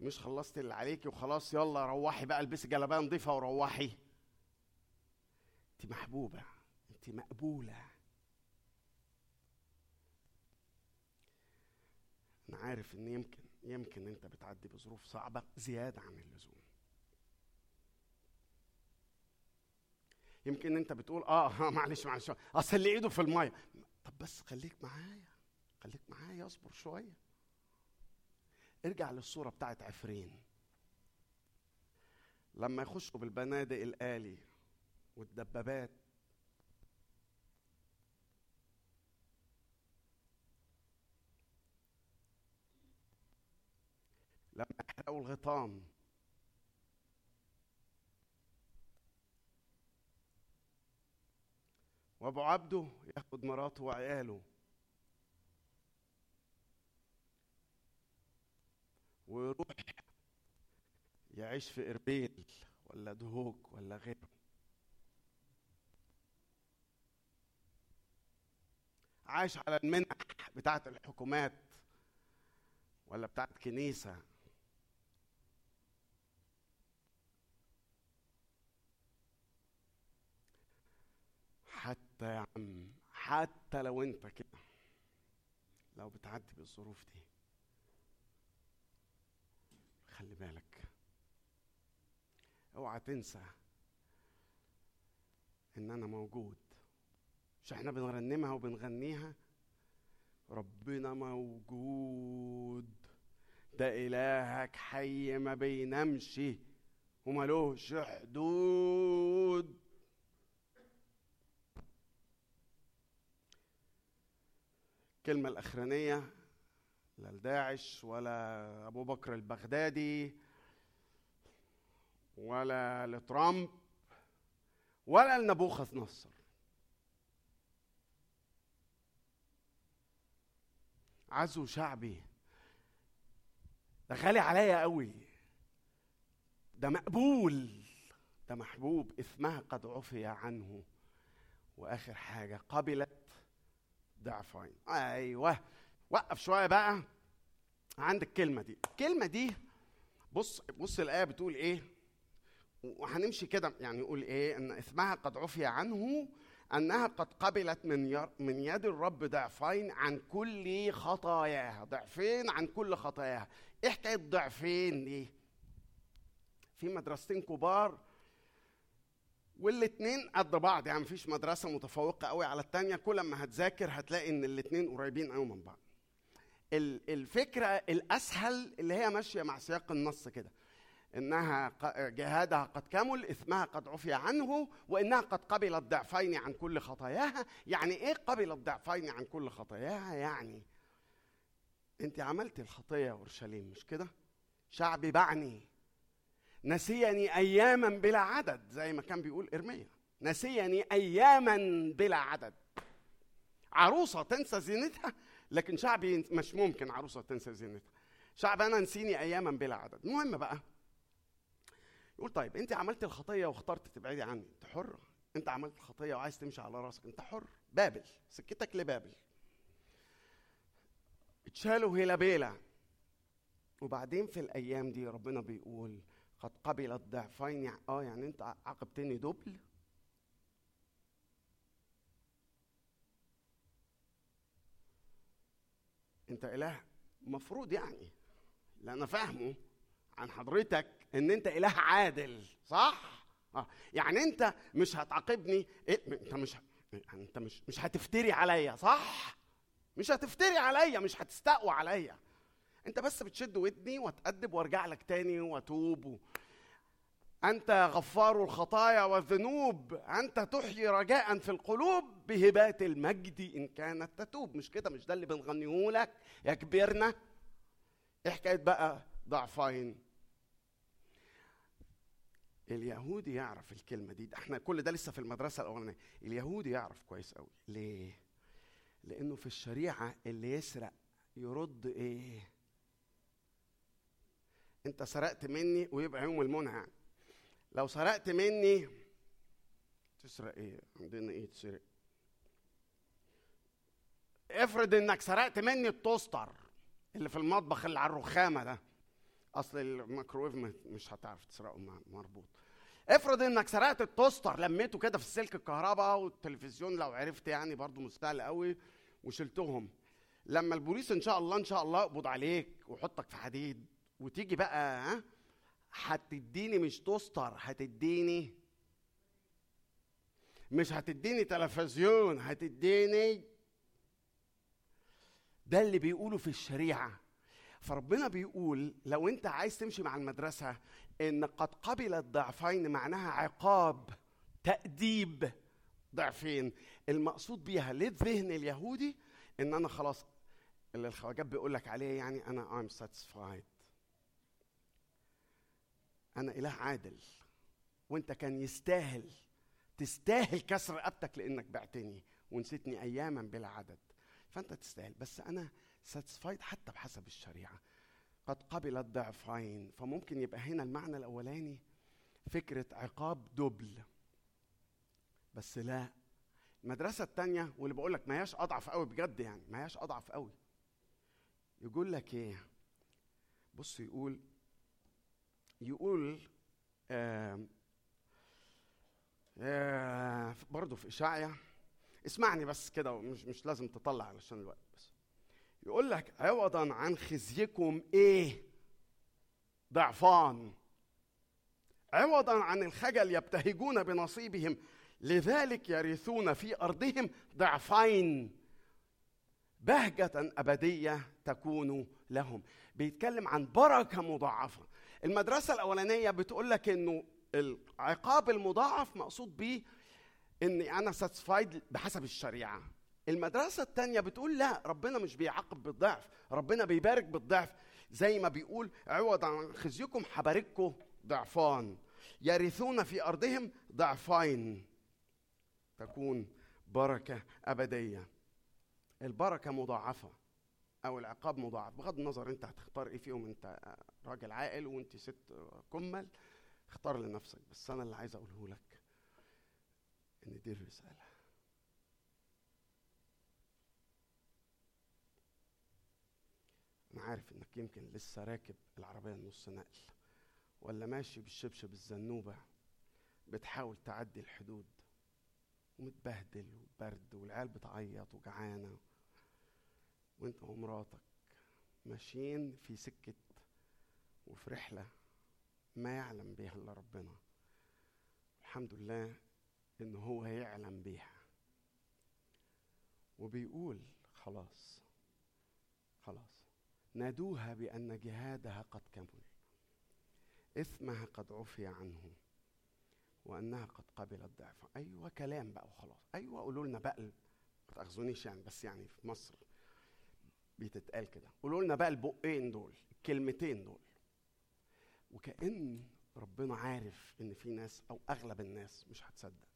مش خلصت اللي عليكي وخلاص يلا روحي بقى البسي جلابية نظيفة وروحي. انت محبوبة انت مقبولة. أنا عارف إن يمكن يمكن أنت بتعدي بظروف صعبة زيادة عن اللزوم. يمكن أنت بتقول آه معلش معلش. أصل اللي إيده في المية. طب بس خليك معايا خليك معايا اصبر شوية. ارجع للصورة بتاعت عفرين. لما يخشوا بالبنادق الآلي والدبابات. لما يحرقوا الغيطان وابو عبده ياخد مراته وعياله. ويروح يعيش في إربيل ولا دهوك ولا غيره. عايش على المنح بتاعت الحكومات ولا بتاعت كنيسة حتى يا عم حتى لو انت كده لو بتعدي بالظروف دي خلي بالك. اوعى تنسى ان أنا موجود مش إحنا بنرنمها وبنغنيها؟ ربنا موجود. ده إلهك حي ما بينامش وملوش حدود. الكلمة الأخرانية لا لداعش ولا أبو بكر البغدادي ولا لترامب ولا لنبوخذ نصر. عزو شعبي. ده غالي عليا قوي ده مقبول. ده محبوب. اسمها قد عفي عنه. وآخر حاجة قبلت ضعفين. أيوه. وقف شوية بقى. عند الكلمة دي. الكلمة دي بص بص الآية بتقول إيه؟ وهنمشي كده يعني يقول إيه؟ إن اسمها قد عفي عنه أنها قد قبلت من من يد الرب ضعفين عن كل خطاياها. ضعفين عن كل خطاياها. إيه حكايه ضعفين دي. في مدرستين كبار والاتنين قد بعض يعني مفيش مدرسة متفوقة قوي على التانية. كل ما هتذاكر هتلاقي إن الاتنين قريبين قوي من بعض. ال- الفكرة الأسهل اللي هي ماشية مع سياق النص كده إنها جهادها قد كمل إثمها قد عفي عنه وإنها قد قبلت ضعفين عن كل خطاياها. يعني إيه قبلت ضعفين عن كل خطاياها؟ يعني أنت عملت الخطية يا أورشليم مش كده؟ شعبي بعني. نسيني اياما بلا عدد زي ما كان بيقول إرميا. نسيني اياما بلا عدد. عروسة تنسى زينتها لكن شعبي مش ممكن عروسة تنسى زينتها. شعب أنا نسيني اياما بلا عدد. المهم بقى يقول طيب أنت عملت الخطية واخترت تبعدي عني. أنت حر. أنت عملت الخطية وعايز تمشي على راسك. أنت حر. بابل. سكتك لبابل. اتشالوا هيلا بيلا وبعدين في الأيام دي ربنا بيقول قد قبلت ضعفين يع- آه يعني أنت عاقبتني دبل أنت إله مفروض يعني اللي أنا فاهمه عن حضرتك إن أنت إله عادل صح؟ آه يعني أنت مش هتعاقبني إيه؟ أنت مش يعني أنت مش مش هتفتري عليا صح؟ مش هتفتري عليا مش هتستقوى عليا. أنت بس بتشد ودني واتأدب وأرجع لك تاني وأتوب و... أنت غفار الخطايا والذنوب. أنت تحيي رجاء في القلوب بهبات المجد إن كانت تتوب. مش كده؟ مش ده اللي بنغنيه لك؟ يا كبرنا إيه حكايه بقى ضعفين. اليهودي يعرف الكلمة دي. إحنا كل ده لسه في المدرسة الأولانية. اليهودي يعرف كويس قوي ليه؟ لأنه في الشريعة اللي يسرق يرد إيه؟ أنت سرقت مني ويبقى يوم المنهى. لو سرقت مني تسرق إيه؟ عندنا إيه تسرق؟ افرض إنك سرقت مني ال toaster اللي في المطبخ اللي على الرخامة ده. أصل الميكروويف مش هتعرف تسرقه مربوط. افرض إنك سرقت ال toaster لميته كده في السلك الكهرباء والتلفزيون لو عرفت يعني برضو مستاهل قوي وشلتهم. لما البوليس إن شاء الله إن شاء الله يقبض عليك ويحطك في حديد. وتيجي بقى ها؟ هتديني مش toaster هتديني مش هتديني تلفزيون هتديني ده اللي بيقوله في الشريعة. فربنا بيقول لو انت عايز تمشي مع المدرسة ان قد قبلت ضعفين معناها عقاب تأديب. ضعفين. المقصود بيها للذهن اليهودي ان أنا خلاص اللي الخواجات بيقول لك عليه يعني أنا I'm satisfied. أنا إله عادل. وأنت كان يستاهل تستاهل كسر رقبتك لأنك بعتني ونسيتني اياما بلا عدد. فأنت تستاهل. بس أنا ساتسفايد حتى بحسب الشريعة. قد قبلت ضعفين فممكن يبقى هنا المعنى الأولاني فكرة عقاب دبل. بس لا. المدرسة الثانية واللي بقول لك ما هياش أضعف قوي بجد يعني ما هياش أضعف قوي. يقول لك إيه؟ بص يقول يقول آه برضه في اشعيا اسمعني بس كده مش مش لازم تطلع علشان الوقت بس. يقول لك عوضا عن خزيكم إيه؟ ضعفان. عوضا عن الخجل يبتهجون بنصيبهم لذلك يرثون في أرضهم ضعفين. بهجة أبدية تكون لهم. بيتكلم عن بركة مضاعفة. المدرسة الأولانية بتقول لك إنه العقاب المضاعف مقصود بيه إني أنا ساتسفايد بحسب الشريعة. المدرسة الثانية بتقول لا ربنا مش بيعاقب بالضعف ربنا بيبارك بالضعف. زي ما بيقول عوض عن خزيكم حبارككم ضعفان يرثون في أرضهم ضعفين. تكون بركة أبدية. البركة مضاعفة. أو العقاب مضاعف. بغض النظر أنت هتختار إيه فيهم أنت راجل عاقل وأنت ست كمل اختار لنفسك. بس أنا اللي عايز أقوله لك إن دي الرسالة. أنا عارف إنك يمكن لسه راكب العربية النص نقل ولا ماشي بالشبشب الزنوبة بتحاول تعدي الحدود ومتبهدل وبرد والعيال بتعيط وجعانة وانت ومراتك ماشيين في سكة وفي رحلة ما يعلم بها إلا ربنا. الحمد لله إن هو يعلم بيها. وبيقول خلاص خلاص نادوها بأن جهادها قد كمل إثمها قد عفي عنه وأنها قد قبلت ضعفا أيوه كلام بقى وخلاص. أيوه قولوا لنا بقى ما تأخذونيش يعني بس يعني في مصر. بتتقال كده. قولوا لنا بقى البقين دول الكلمتين دول. وكأن ربنا عارف إن في ناس أو أغلب الناس مش هتصدق.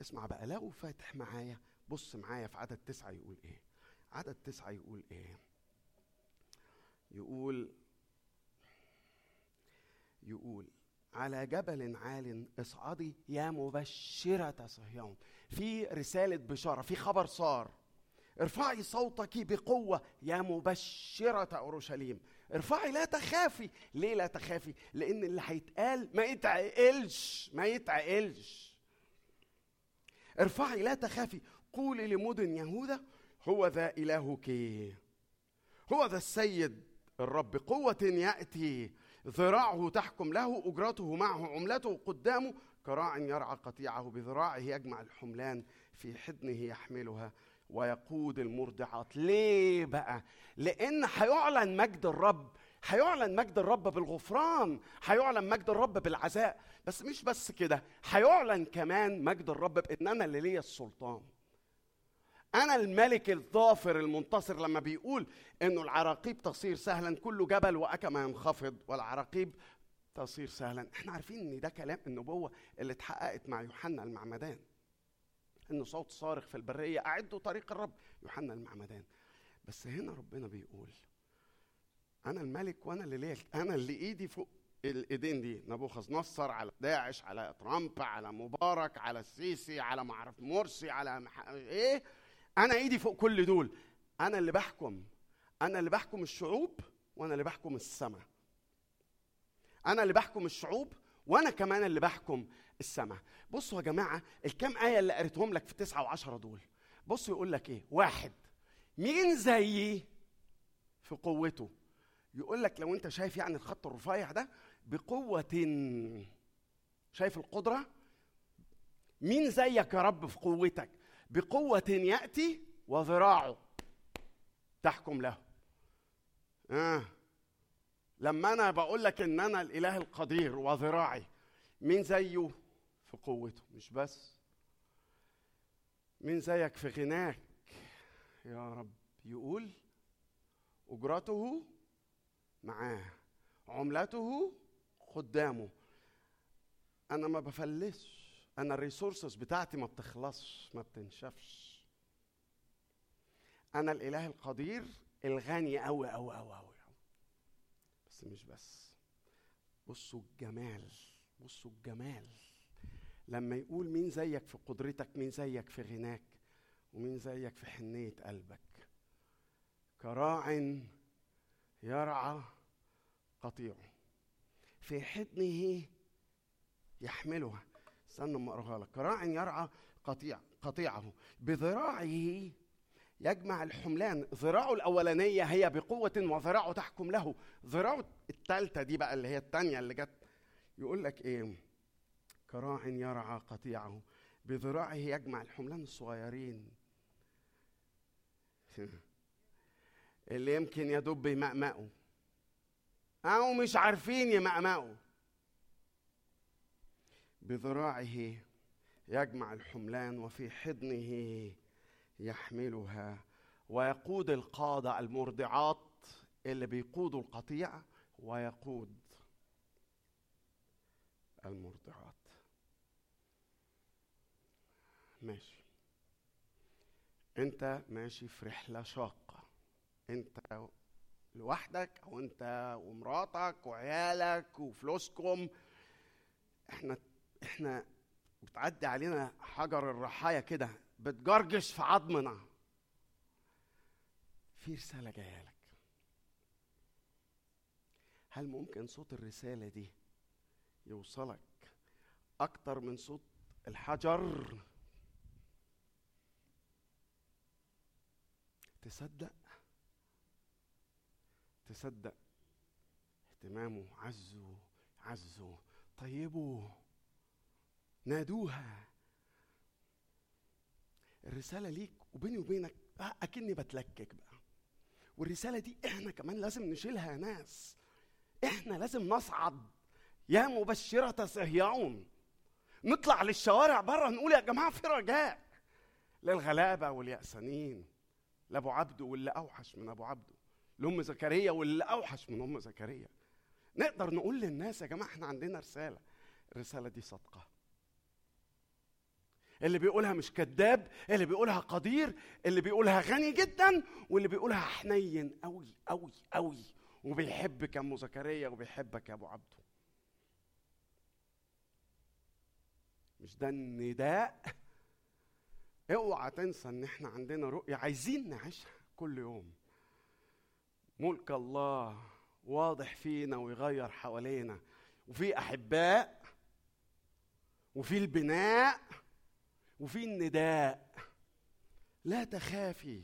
اسمع بقى لو فاتح معايا بص معايا في عدد تسعة يقول إيه. عدد تسعة يقول إيه؟ يقول يقول على جبل عال اصعدي يا مبشرة صهيون. في رسالة بشارة في خبر صار. ارفعي صوتك بقوة يا مبشرة أورشليم. ارفعي لا تخافي. ليه لا تخافي؟ لأن اللي هيتقال ما يتعقلش ما يتعقلش. ارفعي لا تخافي. قولي لمدن يهوذا هو ذا إلهك. هو ذا السيد الرب. قوة يأتي. ذراعه تحكم له أجرته معه عملته قدامه. كراع يرعى قطيعه بذراعه يجمع الحملان في حضنه يحملها. ويقود المرضعات. ليه بقى؟ لأن هيعلن مجد الرب هيعلن مجد الرب بالغفران هيعلن مجد الرب بالعزاء. بس مش بس كده هيعلن كمان مجد الرب بأن أنا اللي ليا السلطان. أنا الملك الظافر المنتصر لما بيقول إنه العراقيب تصير سهلا كل جبل وأكما ينخفض والعراقيب تصير سهلا. إحنا عارفين إن ده كلام النبوة اللي اتحققت مع يوحنا المعمدان. انه صوت صارخ في البرية أعدوا طريق الرب. يوحنا المعمدان. بس هنا ربنا بيقول أنا الملك وأنا اللي ليا أنا اللي إيدي فوق الإيدين دي. نبوخذ نصر على داعش على ترامب على مبارك على السيسي على معرف مرسي على مح... إيه؟ أنا إيدي فوق كل دول. أنا اللي بحكم. أنا اللي بحكم الشعوب وأنا اللي بحكم السماء. أنا اللي بحكم الشعوب وأنا كمان اللي بحكم السماء. بصوا يا جماعة الكام آية اللي قريتهم لك في تسعة وعشرة دول؟ بصوا يقول لك إيه؟ واحد مين زيي في قوته؟ يقول لك لو أنت شايف يعني الخط الرفيع ده بقوة شايف القدرة؟ مين زيك يا رب في قوتك؟ بقوة يأتي وذراعه. تحكم له. آه. لما أنا بقول لك إن أنا الإله القدير وذراعي مين زيه؟ في قوته مش بس. مين زيك في غناك؟ يا رب. يقول أجرته معاه عملته قدامه. أنا ما بفلسش. أنا الريسورسز بتاعتي ما بتخلصش ما بتنشفش. أنا الإله القدير الغني قوي قوي قوي قوي بس مش بس. بصوا الجمال بصوا الجمال. لما يقول مين زيك في قدرتك مين زيك في غناك ومين زيك في حنية قلبك. كراع يرعى قطيعه في حضنه يحملها. استنى أما أقراها لك. كراع يرعى قطيع قطيعه. بذراعه يجمع الحملان. ذراعه الأولانية هي بقوة وذراعه تحكم له. ذراعه الثالثة دي بقى اللي هي الثانية اللي جت. يقول لك إيه؟ كراع يرعى قطيعه بذراعه يجمع الحملان الصغيرين. اللي يمكن يدب يمأمأوا أو مش عارفين يمأمأوا بذراعه يجمع الحملان وفي حضنه يحملها ويقود القادة المرضعات اللي بيقودوا القطيع ويقود المرضعات. ماشي. انت ماشي في رحلة شاقة. انت لوحدك أو انت ومراتك وعيالك وفلوسكم. إحنا إحنا بتعدي علينا حجر الرحايا كده بتجرجش في عظمنا. في رسالة جاية لك. هل ممكن صوت الرسالة دي يوصلك أكتر من صوت الحجر؟ تصدق؟ تصدق اهتمامه عزوا عزوا طيبوا نادوها. الرسالة ليك وبيني وبينك آه، أكني بتلكك بقى. والرسالة دي إحنا كمان لازم نشيلها يا ناس. إحنا لازم نصعد. يا مبشرة صهيون. نطلع للشوارع بره نقول يا جماعة في رجاء للغلابة واليأسانين. لأبو عبده واللي أوحش من أبو عبده لأم زكريا واللي أوحش من أم زكريا. نقدر نقول للناس يا جماعة إحنا عندنا رسالة. الرسالة دي صادقة. اللي بيقولها مش كذاب اللي بيقولها قدير اللي بيقولها غني جدا واللي بيقولها حنين قوي قوي قوي وبيحبك يا ام زكريا وبيحبك يا أبو عبده مش ده النداء؟ اوعى تنسى ان إحنا عندنا رؤية عايزين نعيشها كل يوم. ملك الله واضح فينا ويغير حوالينا وفي أحباء وفي البناء وفي النداء. لا تخافي.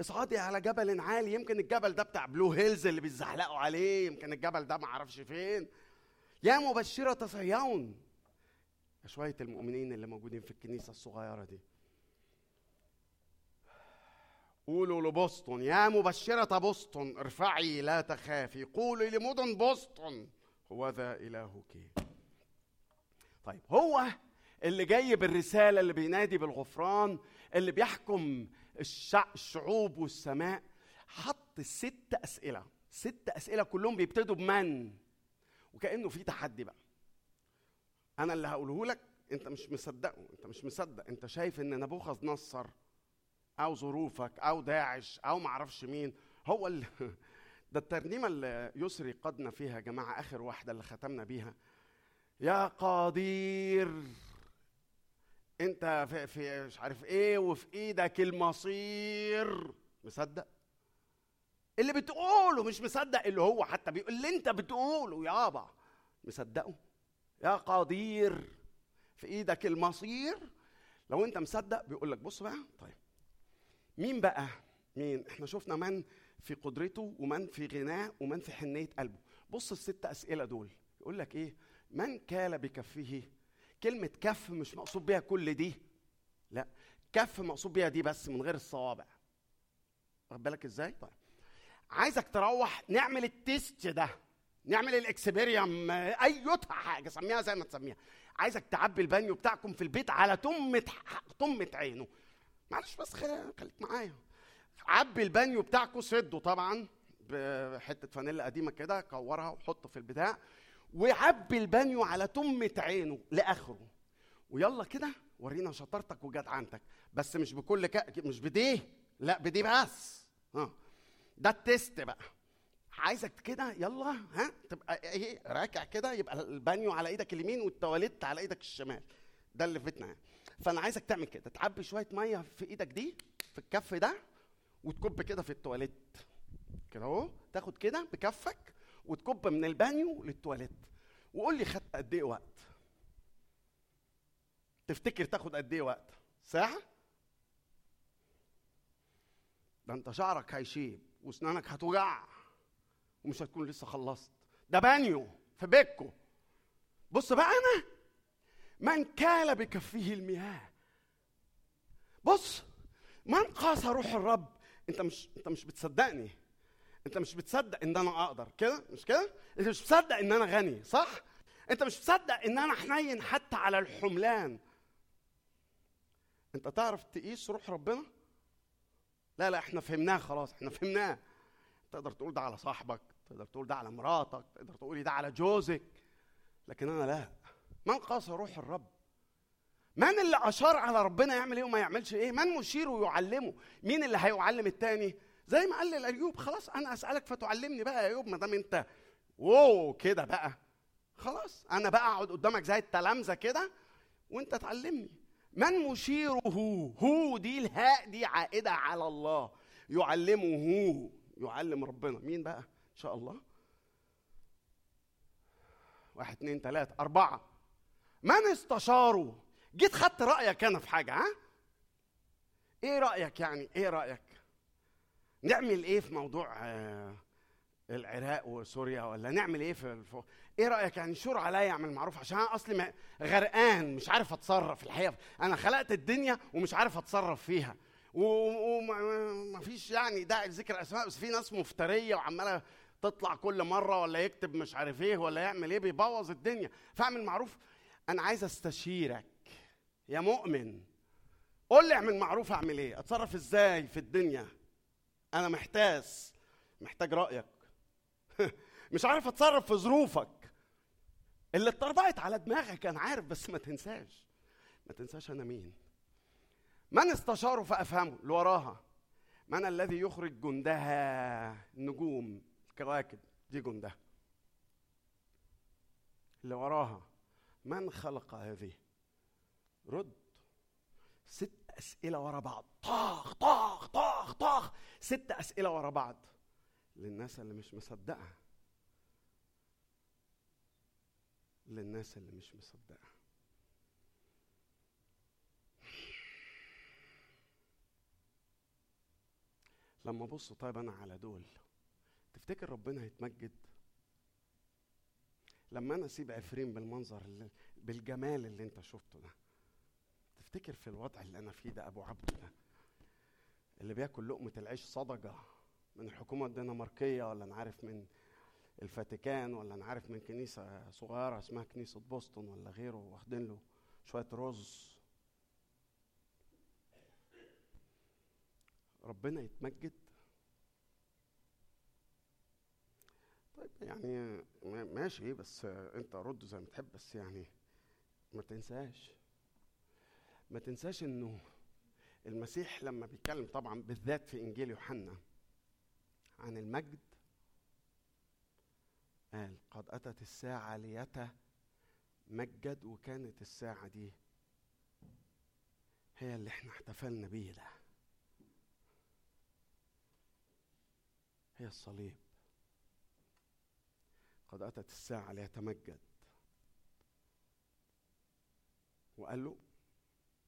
اصعدي على جبل عالي يمكن الجبل ده بتاع Blue Hills اللي بيزحلقوا عليه يمكن الجبل ده ما أعرفش فين. يا مبشرة صهيون. شوية المؤمنين اللي موجودين في الكنيسة الصغيرة دي. قولوا لبوسطن يا مبشرة بوسطن ارفعي لا تخافي. قولي لمدن بوسطن هو ذا إلهك. طيب هو اللي جاي بالرسالة اللي بينادي بالغفران اللي بيحكم الشع... الشعوب والسماء حط ست أسئلة. ست أسئلة كلهم بيبتدوا بمن؟ وكأنه في تحدي بقى. أنا اللي هقوله لك أنت مش مصدقه أنت مش مصدق أنت شايف إن نبوخذ نصر أو ظروفك أو داعش أو معرفش مين. هو اللي ده الترنيمة اللي يسري قدنا فيها يا جماعة آخر واحدة اللي ختمنا بيها. يا قدير أنت في, في مش عارف إيه وفي إيدك المصير. مصدق؟ اللي بتقوله مش مصدق اللي هو حتى بيقول اللي أنت بتقوله يابا. مصدقه؟ يا قدير في إيدك المصير. لو أنت مصدق بيقول لك بص بقى طيب. مين بقى؟ مين؟ إحنا شفنا من في قدرته ومن في غناه ومن في حنية قلبه. بص الست أسئلة دول. يقول لك إيه؟ من كال بكفه؟ كلمة كف مش مقصود بيها كل دي. لا كف مقصود بيها دي بس من غير الصوابع. واخد بالك إزاي؟ طيب. عايزك تروح نعمل ال test ده. نعمل ال experiment أيتها حاجة سميها زي ما تسميها. عايزك تعبي البانيو بتاعكم في البيت على تمة تمة عينه. معلش بس خليك معايا. عبي البانيو بتاعكم سده طبعا بحتة فانيلا قديمة كده كورها وحطه في البتاع. وعبي البانيو على تمة عينه لآخره. ويلا كده ورينا شطارتك وجدعنتك. بس مش بكل ك... مش بديه لا بدي بس. ها ده ال test بقى. عايزك كده يلا ها تبقى إيه راكع كده يبقى البانيو على إيدك اليمين والتواليت على إيدك الشمال. ده اللي فيتنا يعني. فأنا عايزك تعمل كده تعبي شوية مية في إيدك دي في الكف ده وتكب كده في التواليت. كده أهو تاخد كده بكفك وتكب من البانيو للتواليت. وقول لي خدت قد إيه وقت؟ تفتكر تاخد قد إيه وقت؟ ساعة؟ ده أنت شعرك هيشيب وأسنانك هتوجع ومش هتكون لسه خلصت. ده بانيو في بيتكو. بص بقى أنا من كال بكفه المياه. بص من قاس روح الرب. انت مش انت مش بتصدقني. انت مش بتصدق ان أنا أقدر. كده؟ مش كده؟ انت مش مصدق ان أنا غني صح؟ انت مش مصدق ان أنا حنين حتى على الحملان. انت تعرف تقيس روح ربنا؟ لا لا إحنا فهمناه خلاص إحنا فهمناه. تقدر تقول ده على صاحبك تقدر تقول ده على مراتك تقدر تقولي ده على جوزك لكن أنا لا. من قاس روح الرب؟ من اللي أشار على ربنا يعمل إيه وما يعملش إيه؟ من مشير ويعلمه؟ مين اللي هيعلم التاني؟ زي ما قال لأيوب خلاص أنا أسألك فتعلمني بقى يا أيوب ما دام أنت واو كده بقى. خلاص أنا بقى أقعد قدامك زي التلامذة كده وأنت تعلمني. من مشيره؟ هو دي الهاء دي عائدة على الله. يعلمه يعلم ربنا. مين بقى؟ إن شاء الله. واحد اتنين تلاتة أربعة. من استشاروا؟ جيت خدت رأيك أنا في حاجة ها؟ إيه رأيك يعني؟ إيه رأيك؟ نعمل إيه في موضوع آه، العراق وسوريا ولا نعمل إيه في الف... إيه رأيك يعني؟ شور عليا أعمل معروف عشان أنا أصلي غرقان مش عارف أتصرف الحقيقة. أنا خلقت الدنيا ومش عارف أتصرف فيها. وما فيش يعني داعي لذكر اسماء بس في ناس مفترية وعمالة تطلع كل مرة ولا يكتب مش عارف إيه ولا يعمل إيه بيبوظ الدنيا. فأعمل معروف أنا عايز أستشيرك يا مؤمن. قول لي اعمل معروف أعمل إيه؟ أتصرف إزاي في الدنيا؟ أنا محتاس محتاج رأيك. مش عارف أتصرف في ظروفك. اللي اتطربقت على دماغك أنا عارف بس ما تنساش. ما تنساش أنا مين. من استشاره فأفهمه؟ اللي وراها. من الذي يخرج جندها؟ النجوم. الكواكب دي جندها. اللي وراها. من خلق هذه؟ رد. ست أسئلة ورا بعض. طاخ طاخ طاخ طاخ. ست أسئلة ورا بعض. للناس اللي مش مصدقة. للناس اللي مش مصدقة. لما أبص طيب أنا على دول تفتكر ربنا هيتمجد لما أنا أسيب عفرين بالمنظر اللي بالجمال اللي أنت شفته ده تفتكر في الوضع اللي أنا فيه ده أبو عبد ده اللي بياكل لقمة العيش صدقة من الحكومة الدنماركية ولا أنا عارف من الفاتيكان ولا أنا عارف من كنيسة صغيرة اسمها كنيسة بوسطن ولا غيره واخدين له شوية رز. ربنا يتمجد طيب يعني ما- ماشي بس انت رد زي ما تحب بس يعني ما تنساش. ما تنساش انه المسيح لما بيتكلم طبعا بالذات في إنجيل يوحنا عن المجد قال قد أتت الساعة ليتمجد وكانت الساعة دي هي اللي إحنا احتفلنا بيه ده هي الصليب. قد أتت الساعة ليتمجد. وقال له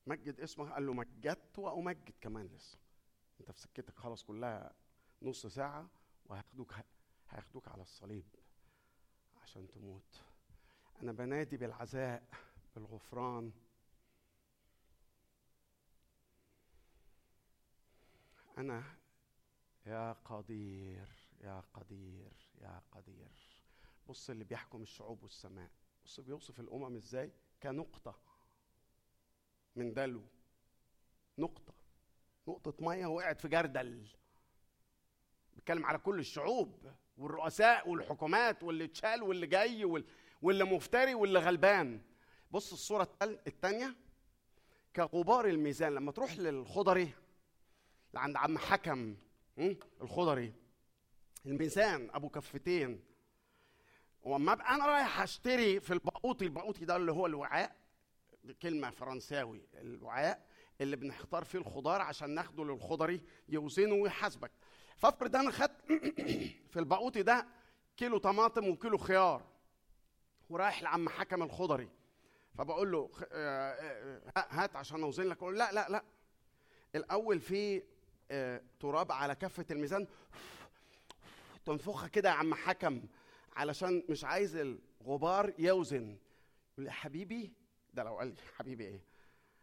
مجد اسمه. قال له مجدت وأمجد كمان لسه. أنت في سكتك خلاص كلها نص ساعة وهياخدوك هياخدوك على الصليب عشان تموت. أنا بنادي بالعزاء بالغفران. أنا يا قدير يا قدير يا قدير. بص اللي بيحكم الشعوب والسماء. بص بيوصف الأمم إزاي؟ كنقطة. من دلو. نقطة. نقطة مية وقعت في جردل. بيتكلم على كل الشعوب والرؤساء والحكومات واللي اتشال واللي جاي وال- واللي مفتري واللي غلبان. بص الصورة التانية. كغبار الميزان لما تروح للخضري لعند عم حكم? الخضري. الميزان أبو كفتين. واما ابقى أنا رايح أشتري في البقوطي البقوطي ده اللي هو الوعاء كلمة فرنساوي الوعاء اللي بنختار فيه الخضار عشان ناخده للخضري يوزنه ويحاسبك. فافرض أنا خدت في البقوطي ده كيلو طماطم وكيلو خيار ورايح لعم حكم الخضري. فبقول له آه، آه، آه، هات عشان أوزن لك. أقول لا لا لا. الأول في تراب على كفة الميزان. تنفخها كده يا عم حكم. علشان مش عايز الغبار يوزن. يقول لي حبيبي؟ ده لو قال لي حبيبي إيه؟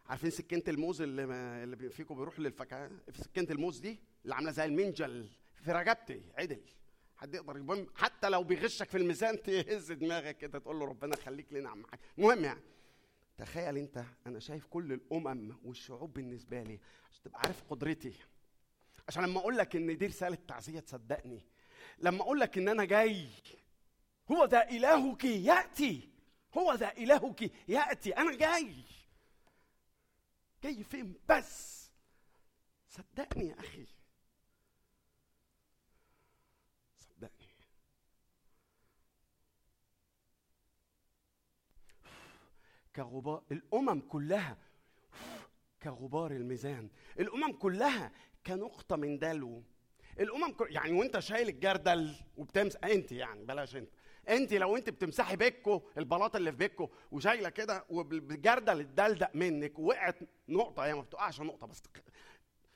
عارفين سكينة الموز اللي ما اللي فيكم بيروحوا للفكهه في سكينة الموز دي اللي عاملة زي المنجل في رقبتي عدل. حد يقدر المهم حتى لو بيغشك في الميزان تهز دماغك كده تقول له ربنا يخليك لنا عم حاج. المهم يعني تخيل أنت أنا شايف كل الأمم والشعوب بالنسبة لي عشان تبقى عارف قدرتي. عشان لما أقول لك إن دي رسالة تعزية تصدقني لما أقول لك إن أنا جاي هو ذا إلهك يأتي. هو ذا إلهك يأتي. أنا جاي. جاي فين بس؟ صدقني يا أخي. صدقني. كغبار الأمم كلها. كغبار الميزان. الأمم كلها كنقطة من دلو. الأمم كل... يعني وأنت شايل الجردل وبتمسح أنت يعني بلاش أنت. انت لو انت بتمسحي بيكو البلاط اللي في بيكو وشايلة كده وبالجردل اتدلدق منك وقعت نقطة هي ما بتقعش نقطة بس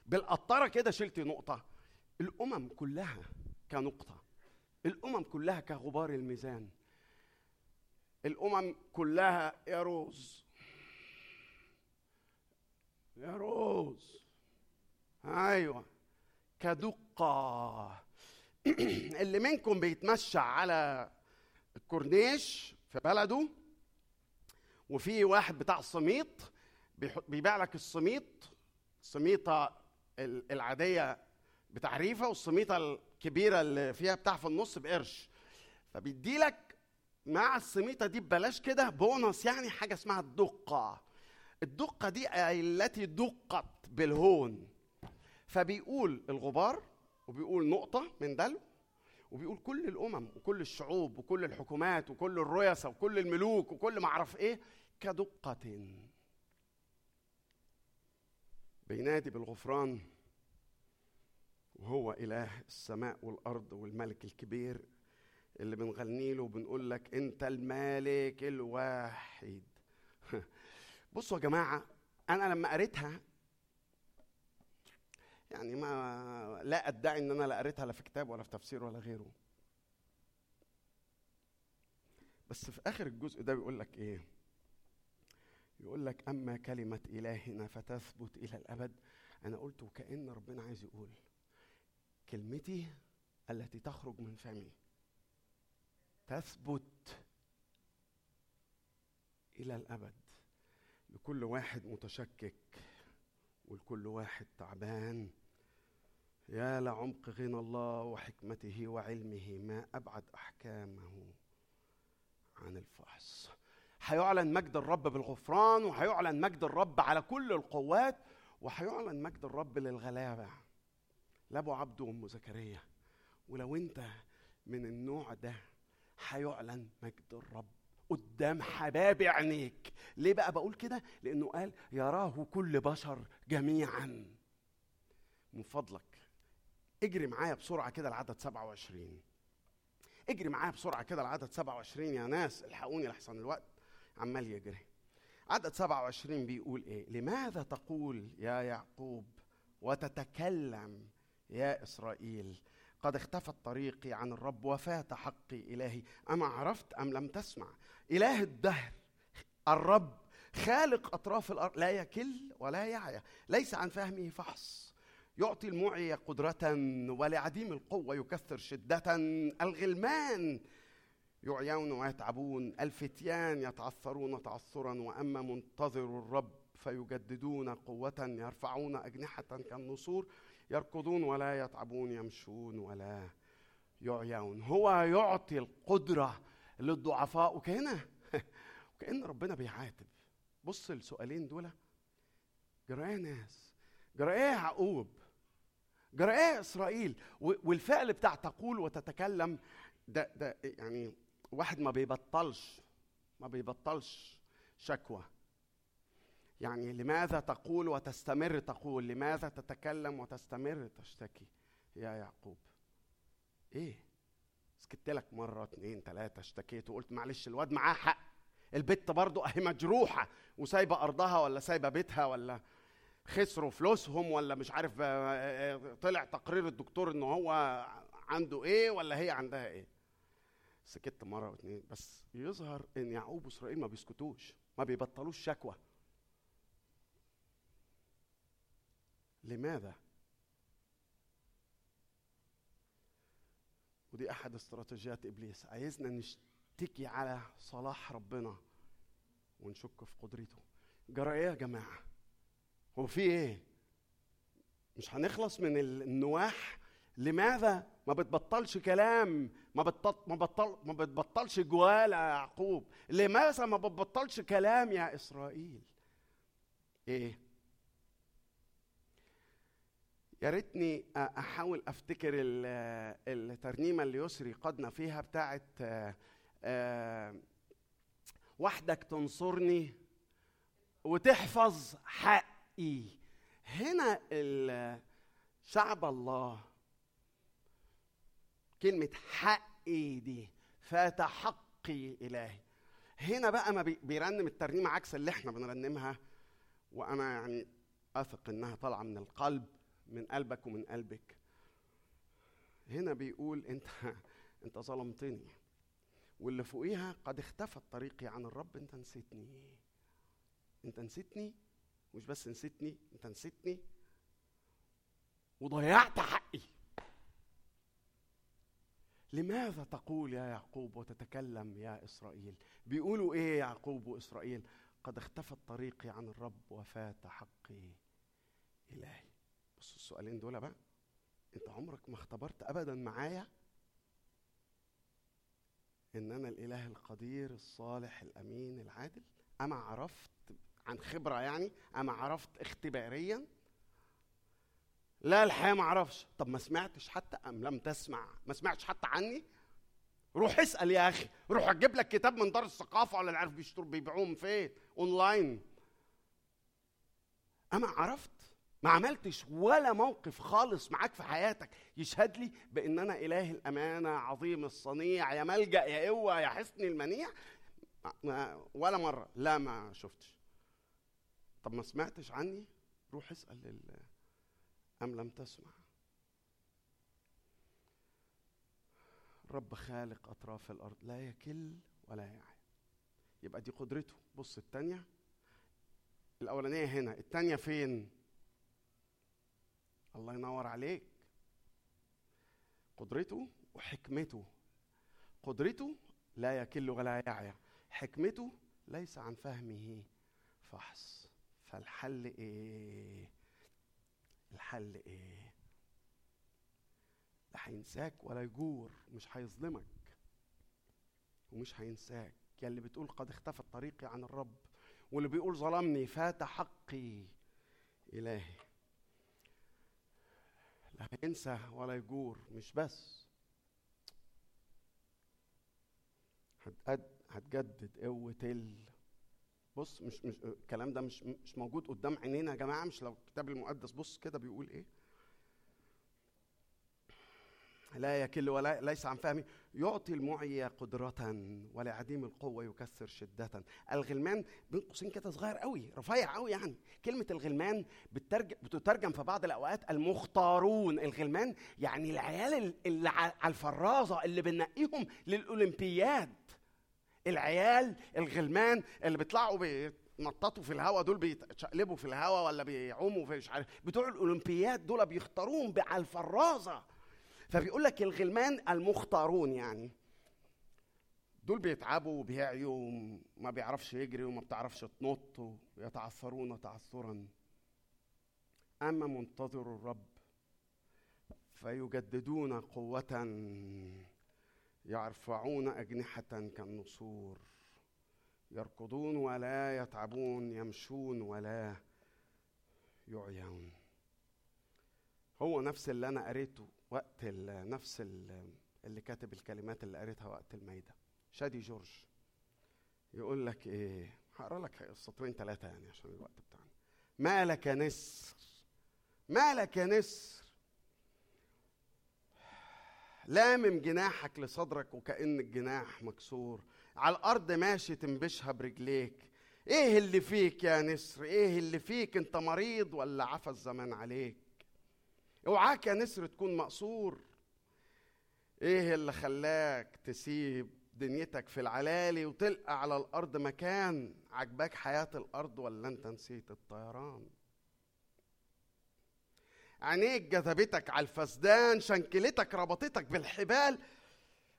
بالقطرة كده شلتي نقطة. الأمم كلها كنقطة. الأمم كلها كغبار الميزان. الأمم كلها يا روز. يا روز. أيوه. كدقة. اللي منكم بيتمشى على الكورنيش في بلده وفي واحد بتاع بيح- بيبيع لك السميط السميطه ال- العادية بتعريفه والسميطه الكبيرة اللي فيها بتاع في النص بقرش. فبيدي لك مع السميطه دي ببلاش كده بونص يعني حاجة اسمها الدقة. الدقة دي التي دقت بالهون. فبيقول الغبار وبيقول نقطة من دلو وبيقول كل الأمم وكل الشعوب وكل الحكومات وكل الرؤساء وكل الملوك وكل ما أعرف إيه كدقة بينادي بالغفران وهو إله السماء والأرض والملك الكبير اللي بنغني له وبنقول لك أنت المالك الواحد. بصوا يا جماعة أنا لما قريتها يعني ما لا أدعي إن أنا لا قريتها لا في كتاب ولا في تفسير ولا غيره. بس في آخر الجزء ده بيقول لك إيه؟ يقول لك أما كلمة إلهنا فتثبت إلى الأبد. أنا قلت وكأن ربنا عايز يقول كلمتي التي تخرج من فمي تثبت إلى الأبد. لكل واحد متشكك ولكل واحد تعبان. يا لعمق غنى الله وحكمته وعلمه ما أبعد أحكامه عن الفحص. هيعلن مجد الرب بالغفران وهيعلن مجد الرب على كل القوات وهيعلن مجد الرب للغلابة. لابو عبده وأم زكريا ولو أنت من النوع ده هيعلن مجد الرب قدام حباب عينيك. ليه بقى بقول كده؟ لأنه قال يراه كل بشر جميعا. من فضلك. اجري معايا بسرعة كده لعدد 27 اجري معايا بسرعة كده لعدد 27 يا ناس الحقوني لحسن الوقت. عمال يجري. عدد 27 بيقول إيه؟ لماذا تقول يا يعقوب وتتكلم يا إسرائيل؟ قد اختفت طريقي عن الرب وفات حقي إلهي. أما عرفت أم لم تسمع؟ إله الدهر الرب خالق أطراف الأرض لا يكل ولا يعيا. ليس عن فهمه فحص. يعطي المعي قدرة ولعديم القوة يكثر شدة. الغلمان يعيون ويتعبون الفتيان يتعثرون تعثرا وأما منتظر الرب فيجددون قوة يرفعون أجنحة كالنسور يركضون ولا يتعبون يمشون ولا يعيون. هو يعطي القدرة للضعفاء وكأن وكأن ربنا بيعاتب. بص السؤالين دول. جرى ناس جرى إيه يعقوب جرى إيه اسرائيل والفعل بتاع تقول وتتكلم ده ده يعني واحد ما بيبطلش ما بيبطلش شكوى. يعني لماذا تقول وتستمر تقول؟ لماذا تتكلم وتستمر تشتكي يا يعقوب؟ إيه؟ سكت لك مرة اتنين تلاتة اشتكيت وقلت معلش الواد معاه حق. البت برضه أهي مجروحة وسايبة أرضها ولا سايبة بيتها ولا خسروا فلوسهم ولا مش عارف آه، آه، طلع تقرير الدكتور إن هو عنده إيه ولا هي عندها إيه. سكت مرة واتنين بس يظهر إن يعقوب وإسرائيل ما بيسكتوش ما بيبطلوش شكوى. لماذا؟ ودي أحد استراتيجيات إبليس. عايزنا نشتكي على صلاح ربنا ونشك في قدرته. جرى إيه يا جماعة؟ هو في إيه؟ مش هنخلص من ال- النواح؟ لماذا ما بتبطلش كلام؟ ما بتبطل ما بطل ما بتبطلش جوال يا يعقوب؟ لماذا ما بتبطلش كلام يا إسرائيل؟ إيه؟ يا ريتني أحاول أفتكر ال- الترنيمة اللي يسري قدنا فيها بتاعت آه، آه، وحدك تنصرني وتحفظ حقي هنا ال- شعب الله كلمة حقي دي فات حقي إلهي. هنا بقى ما بي- بيرنم الترنيمة عكس اللي إحنا بنرنمها وأنا يعني أثق إنها طالعة من القلب من قلبك ومن قلبك. هنا بيقول أنت أنت ظلمتني واللي فوقيها قد اختفت طريقي عن الرب أنت نسيتني. أنت نسيتني؟ مش بس نسيتني انت نسيتني وضيعت حقي. لماذا تقول يا يعقوب وتتكلم يا إسرائيل؟ بيقولوا إيه يعقوب وإسرائيل؟ قد اختفت طريقي عن الرب وفات حقي إلهي. بص السؤالين دول بقى انت عمرك ما اختبرت ابدا معايا إن أنا الإله القدير الصالح الأمين العادل؟ اما عرفت عن خبرة يعني أما عرفت اختباريا؟ لا الحقيقة ما أعرفش طب ما سمعتش حتى أم لم تسمع؟ ما سمعتش حتى عني؟ روح اسأل يا أخي. روح أجيب لك كتاب من دار الثقافة ولا عارف بيشتروا بيبيعوهم فين؟ أونلاين. أما عرفت؟ ما عملتش ولا موقف خالص معاك في حياتك يشهد لي بأن أنا إله الأمانة عظيم الصنيع. يا ملجأ يا قوه يا حصن المنيع. ولا مرة. لا ما شفتش. طب ما سمعتش عني؟ روح اسأل أم لم تسمع. رب خالق أطراف الأرض لا يكل ولا يعي. يبقى دي قدرته. بص الثانية الأولانية هنا. الثانية فين؟ الله ينور عليك. قدرته وحكمته. قدرته لا يكل ولا يعي. حكمته ليس عن فهمه فحص. فالحل إيه؟ الحل إيه؟ لا هينساك ولا يجور مش هيظلمك ومش هينساك. يا اللي بتقول قد اختفت طريقي عن الرب واللي بيقول ظلمني فات حقي إلهي. لا هينسى ولا يجور مش بس. هتجدد قوة بص مش مش الكلام ده مش مش موجود قدام عينينا يا جماعة مش لو الكتاب المقدس. بص كده بيقول إيه؟ لا يكل ولا ليس عن فهمي يعطي المعي قدرة ولعديم القوة يكسر شدة. الغلمان بين قوسين كده صغير قوي رفيع قوي يعني. كلمة الغلمان بتترجم بتترجم في بعض الأوقات المختارون. الغلمان يعني العيال اللي على الفرازة اللي بنقيهم للأولمبياد. العيال الغلمان اللي بيطلعوا بينططوا في الهواء دول بيتشقلبوا في الهواء ولا بيعوموا في مش عارف بتوع الأولمبياد دول بيختاروهم على الفرازة. فبيقول لك الغلمان المختارون يعني. دول بيتعبوا وبيعيوا وما بيعرفش يجري وما بتعرفش تنط ويتعثرون تعثرا. أما منتظر الرب فيجددون قوة يرفعون أجنحة كالنسور يركضون ولا يتعبون يمشون ولا يعيون. هو نفس اللي أنا قريته وقت نفس اللي كاتب الكلمات اللي قريتها وقت الميدة شادي جورج. يقول لك إيه؟ هقرأ لك سطرين ثلاثة يعني عشان الوقت بتاعنا. مالك يا نسر. مالك يا نسر. لامم جناحك لصدرك وكأن الجناح مكسور. على الأرض ماشي تنبشها برجليك. إيه اللي فيك يا نسر؟ إيه اللي فيك؟ أنت مريض ولا عفى الزمان عليك؟ أوعاك يا نسر تكون مقصور. إيه اللي خلاك تسيب دنيتك في العلالي وتلقى على الأرض مكان؟ عجباك حياة الأرض ولا أنت نسيت الطيران؟ عينيك جذبتك على الفسدان شنكلتك ربطتك بالحبال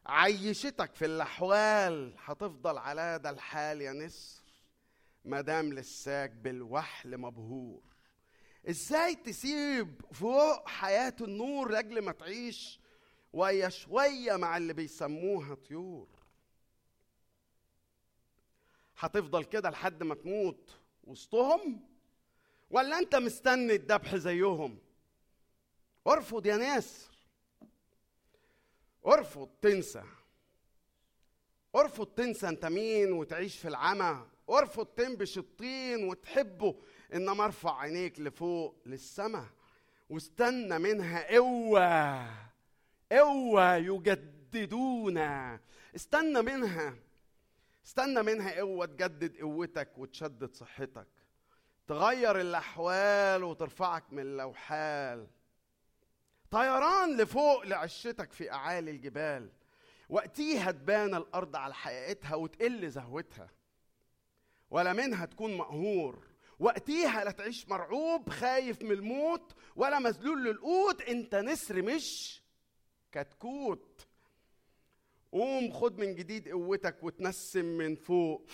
عيشتك في الأحوال. هتفضل على ده الحال يا نسر مدام لساك بالوحل مبهور. إزاي تسيب فوق حياة النور لأجل ما تعيش؟ ويا شوية مع اللي بيسموها طيور. هتفضل كده لحد ما تموت وسطهم؟ ولا أنت مستني الذبح زيهم ارفض يا ناس ارفض تنسى. ارفض تنسى انت مين وتعيش في العمى. ارفض تنبش الطين وتحبه. انما ارفع عينيك لفوق للسماء واستنى منها قوة. قوة يجددون. استنى منها. استنى منها قوة تجدد قوتك وتشدد صحتك. تغير الأحوال وترفعك من اللوحال طيران لفوق لعشتك في أعالي الجبال وقتيها تبان الأرض على حقيقتها وتقل زهوتها ولا منها تكون مقهور وقتيها لا تعيش مرعوب خايف من الموت ولا مذلول للقوت أنت نسر مش كتكوت. قوم خد من جديد قوتك وتنسم من فوق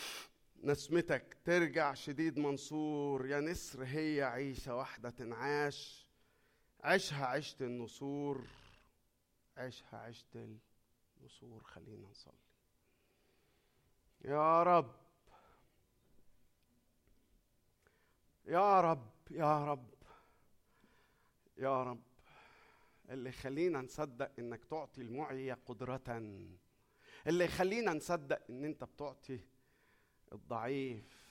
نسمتك ترجع شديد منصور يا نسر هي عيشة واحدة تنعاش. عيشها عيشة النسور عيشها عيشة النسور خلينا نصلي. يا رب يا رب يا رب يا رب. اللي يخلينا نصدق إنك تعطي المعي قدرة اللي يخلينا نصدق إن أنت بتعطي الضعيف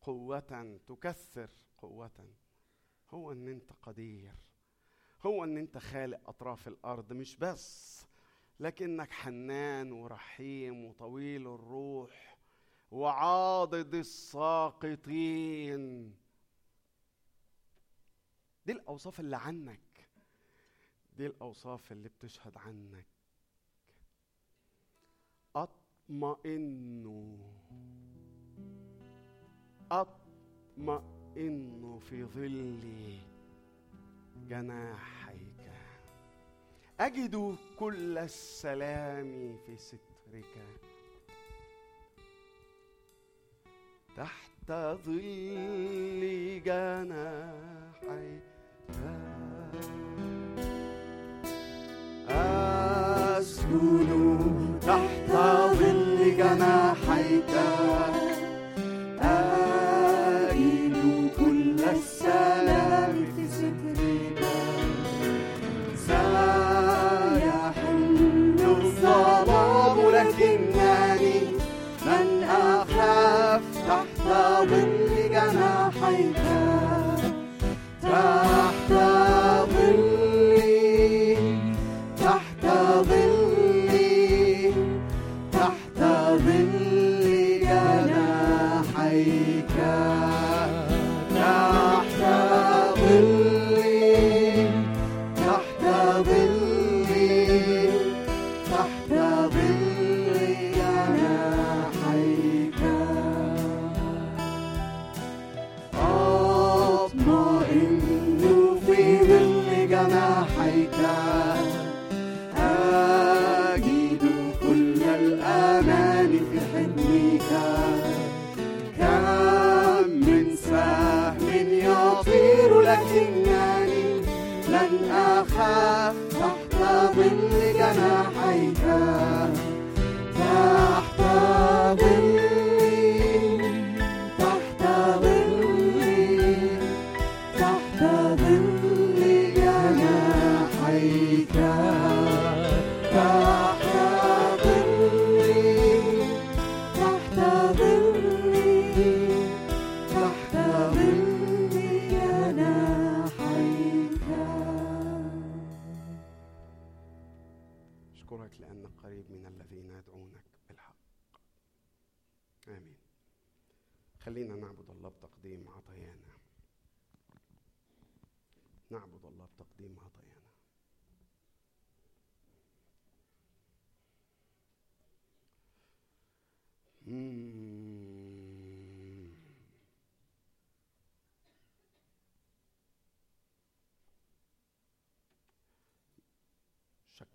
قوة تكثر قوة هو إن أنت قدير. هو إن أنت خالق أطراف الأرض مش بس لكنك حنان ورحيم وطويل الروح وعاضد الساقطين. دي الأوصاف اللي عنك دي الأوصاف اللي بتشهد عنك. أطمئن أطمئن في ظل جناحيك. أجد كل السلام في سترك. تحت ظل جناحيك. أسكن تحت ظل جناحيك.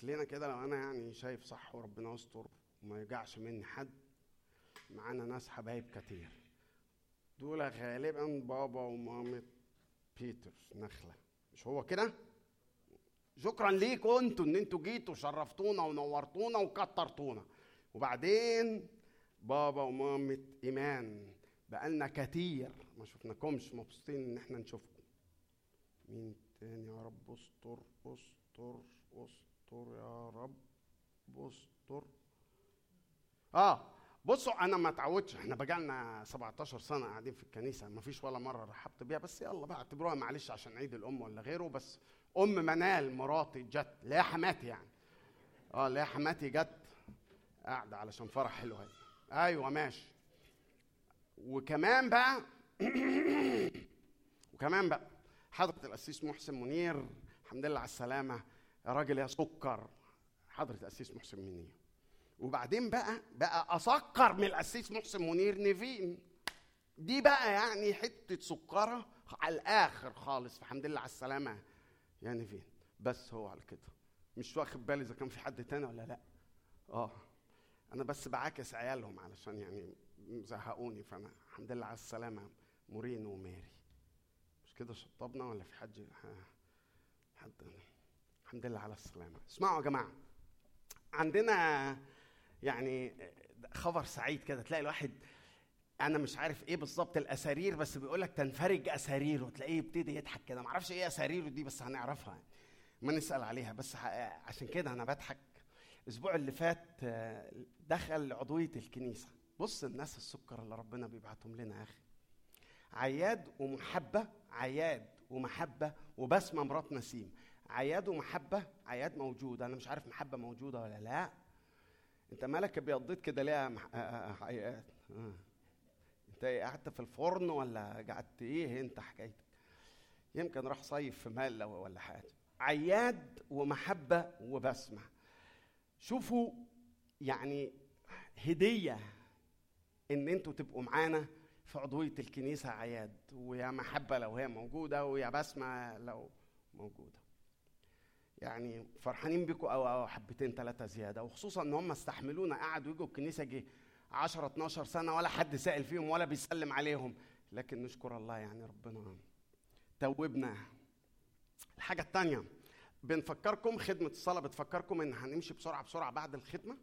شكلنا كده لو أنا يعني شايف صح وربنا يستر وما يجعش مني حد معانا ناس حبايب كتير. دول غالبا بابا ومامة بيتر نخلة. مش هو كده؟ شكرا ليكم أنتوا إن أنتوا جيتوا شرفتونا ونورتونا وكترتونا. وبعدين بابا ومامة إيمان. بقالنا كتير ما شفناكمش مبسوطين إن إحنا نشوفكم. مين تاني؟ يا رب استر استر استر. يا رب استر. آه بصوا أنا ما اتعودش إحنا بقالنا 17 سنة قاعدين في الكنيسة ما فيش ولا مرة رحبت بيها. بس يلا بقى اعتبروها معلش عشان عيد الأم ولا غيره. بس أم منال مراتي جت اللي هي حماتي يعني. آه اللي هي حماتي جت قاعدة علشان فرح حلو هاي أيوه ماشي. وكمان بقى وكمان بقى حضرة القسيس محسن منير الحمد لله على السلامة يا راجل يا سكر. حضرة القسيس محسن منير. وبعدين بقى بقى أسكر من القسيس محسن منير نيفين. دي بقى يعني حتة سكرة على الآخر خالص. فالحمد لله على السلامة يا نيفين. بس هو على كده. مش واخد بالي إذا كان في حد تاني ولا لأ. آه. أنا بس بعاكس عيالهم علشان يعني زهقوني. فأنا الحمد لله على السلامة. مورين وماري. مش كده شطبنا ولا في حد؟ حد الحمد لله على السلامة. اسمعوا يا جماعة. عندنا يعني خبر سعيد كده تلاقي الواحد أنا مش عارف إيه بالظبط الأسارير بس بيقول لك تنفرج أساريره تلاقيه يبتدي يضحك كده. معرفش إيه أساريره دي بس هنعرفها. يعني. ما نسأل عليها. بس عشان كده أنا بضحك. الأسبوع اللي فات دخل عضوية الكنيسة. بص الناس السكر اللي ربنا بيبعتهم لنا يا أخي. عياد ومحبة عياد ومحبة وبسمة مرات نسيم. عياد ومحبة. عياد موجود أنا مش عارف محبة موجودة ولا لا. أنت مالك بيضيت كده ليه. آه، آه، آه، عياد. أنت قعدت في الفرن ولا قعدت إيه؟ أنت حكايتك. يمكن راح صيف في مال ولا حاجة. عياد ومحبة وبسمة. شوفوا يعني هدية إن أنتوا تبقوا معانا في عضوية الكنيسة عياد. ويا محبة لو هي موجودة ويا بسمة لو موجودة. يعني فرحانين بيكم أو أو حبتين ثلاثة زيادة. وخصوصا إن هم استحملونا. قعدوا يجوا الكنيسة جه 10 12 سنة ولا حد سائل فيهم ولا بيسلم عليهم. لكن نشكر الله يعني ربنا توبنا. الحاجة الثانية بنفكركم خدمة الصلاة بتفكركم إن هنمشي بسرعة بسرعة بعد الخدمة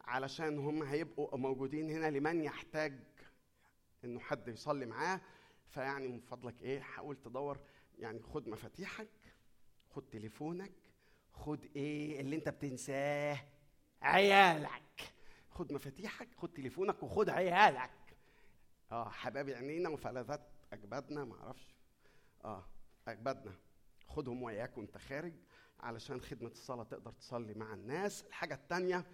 علشان هم هيبقوا موجودين هنا لمن يحتاج إنه حد يصلي معاه. فيعني من فضلك إيه حاول تدور يعني خد مفاتيحك خد تليفونك خد إيه اللي أنت بتنساه؟ عيالك. خد مفاتيحك خد تليفونك وخد عيالك. آه حباب عينينا وفلذات أجبادنا ما أعرفش. آه أجبادنا. خدهم وياك وأنت خارج. علشان خدمة الصلاة تقدر تصلي مع الناس. الحاجة التانية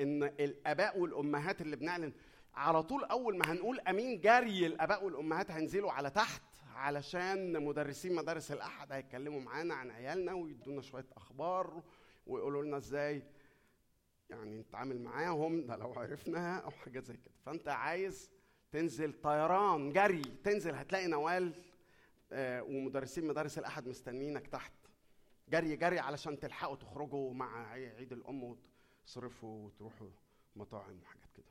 إن الآباء والأمهات اللي بنعلن على طول أول ما هنقول أمين جري الآباء والأمهات هينزلوا على تحت. علشان مدرسين مدارس الأحد هيتكلموا معانا عن عيالنا ويدونا شوية أخبار ويقولوا لنا إزاي يعني نتعامل معاهم ده لو عرفنا أو حاجات زي كده. فأنت عايز تنزل طيران جري تنزل هتلاقي نوال آه، ومدرسين مدارس الأحد مستنيينك تحت. جري جري علشان تلحقوا تخرجوا مع عي- عيد الأم وتصرفوا وتروحوا مطاعم وحاجات كده.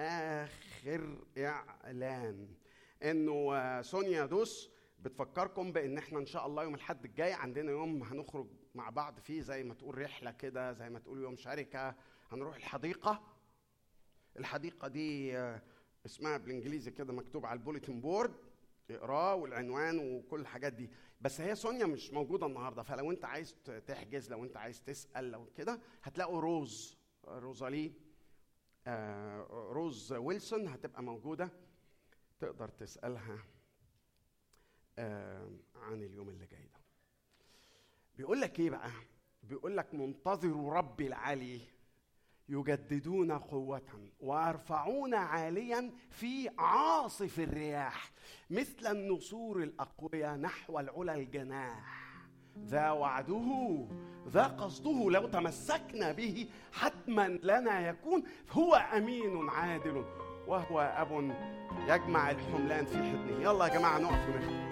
آخر إعلان. انه آه، سونيا دوس بتفكركم بان إحنا ان شاء الله يوم الاحد الجاي عندنا يوم هنخرج مع بعض فيه زي ما تقول رحلة كده زي ما تقول يوم شركة هنروح الحديقة. الحديقة دي آه، اسمها بالانجليزي كده مكتوب على ال bulletin board اقراه والعنوان وكل الحاجات دي. بس هي سونيا مش موجودة النهارده فلو انت عايز تحجز لو انت عايز تسأل لو كده هتلاقوا روز روزالي آه، روز ويلسون هتبقى موجودة. تقدر تسألها عن اليوم اللي جاي ده. بيقول لك إيه بقى؟ بيقول لك منتظروا ربي العلي يجددون قوة ويرفعون عاليا في عاصف الرياح مثل النسور الأقوياء نحو العلا الجناح. ذا وعده ذا قصده لو تمسكنا به حتما لنا يكون هو أمين عادل. وهو أب يجمع الحملان في حضنه. يلا يا جماعة نقف ونخدم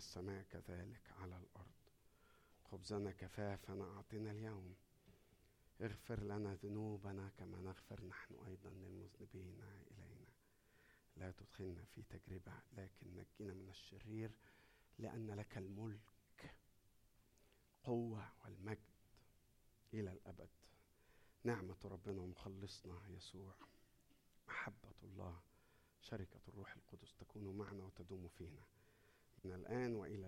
السماء كذلك على الأرض. خبزنا كفافنا أعطنا اليوم. اغفر لنا ذنوبنا كما نغفر نحن أيضا للمذنبين إلينا. لا تدخلنا في تجربة لكن نجينا من الشرير لأن لك الملك قوة والمجد إلى الأبد. نعمة ربنا ومخلصنا يسوع محبة الله شركة الروح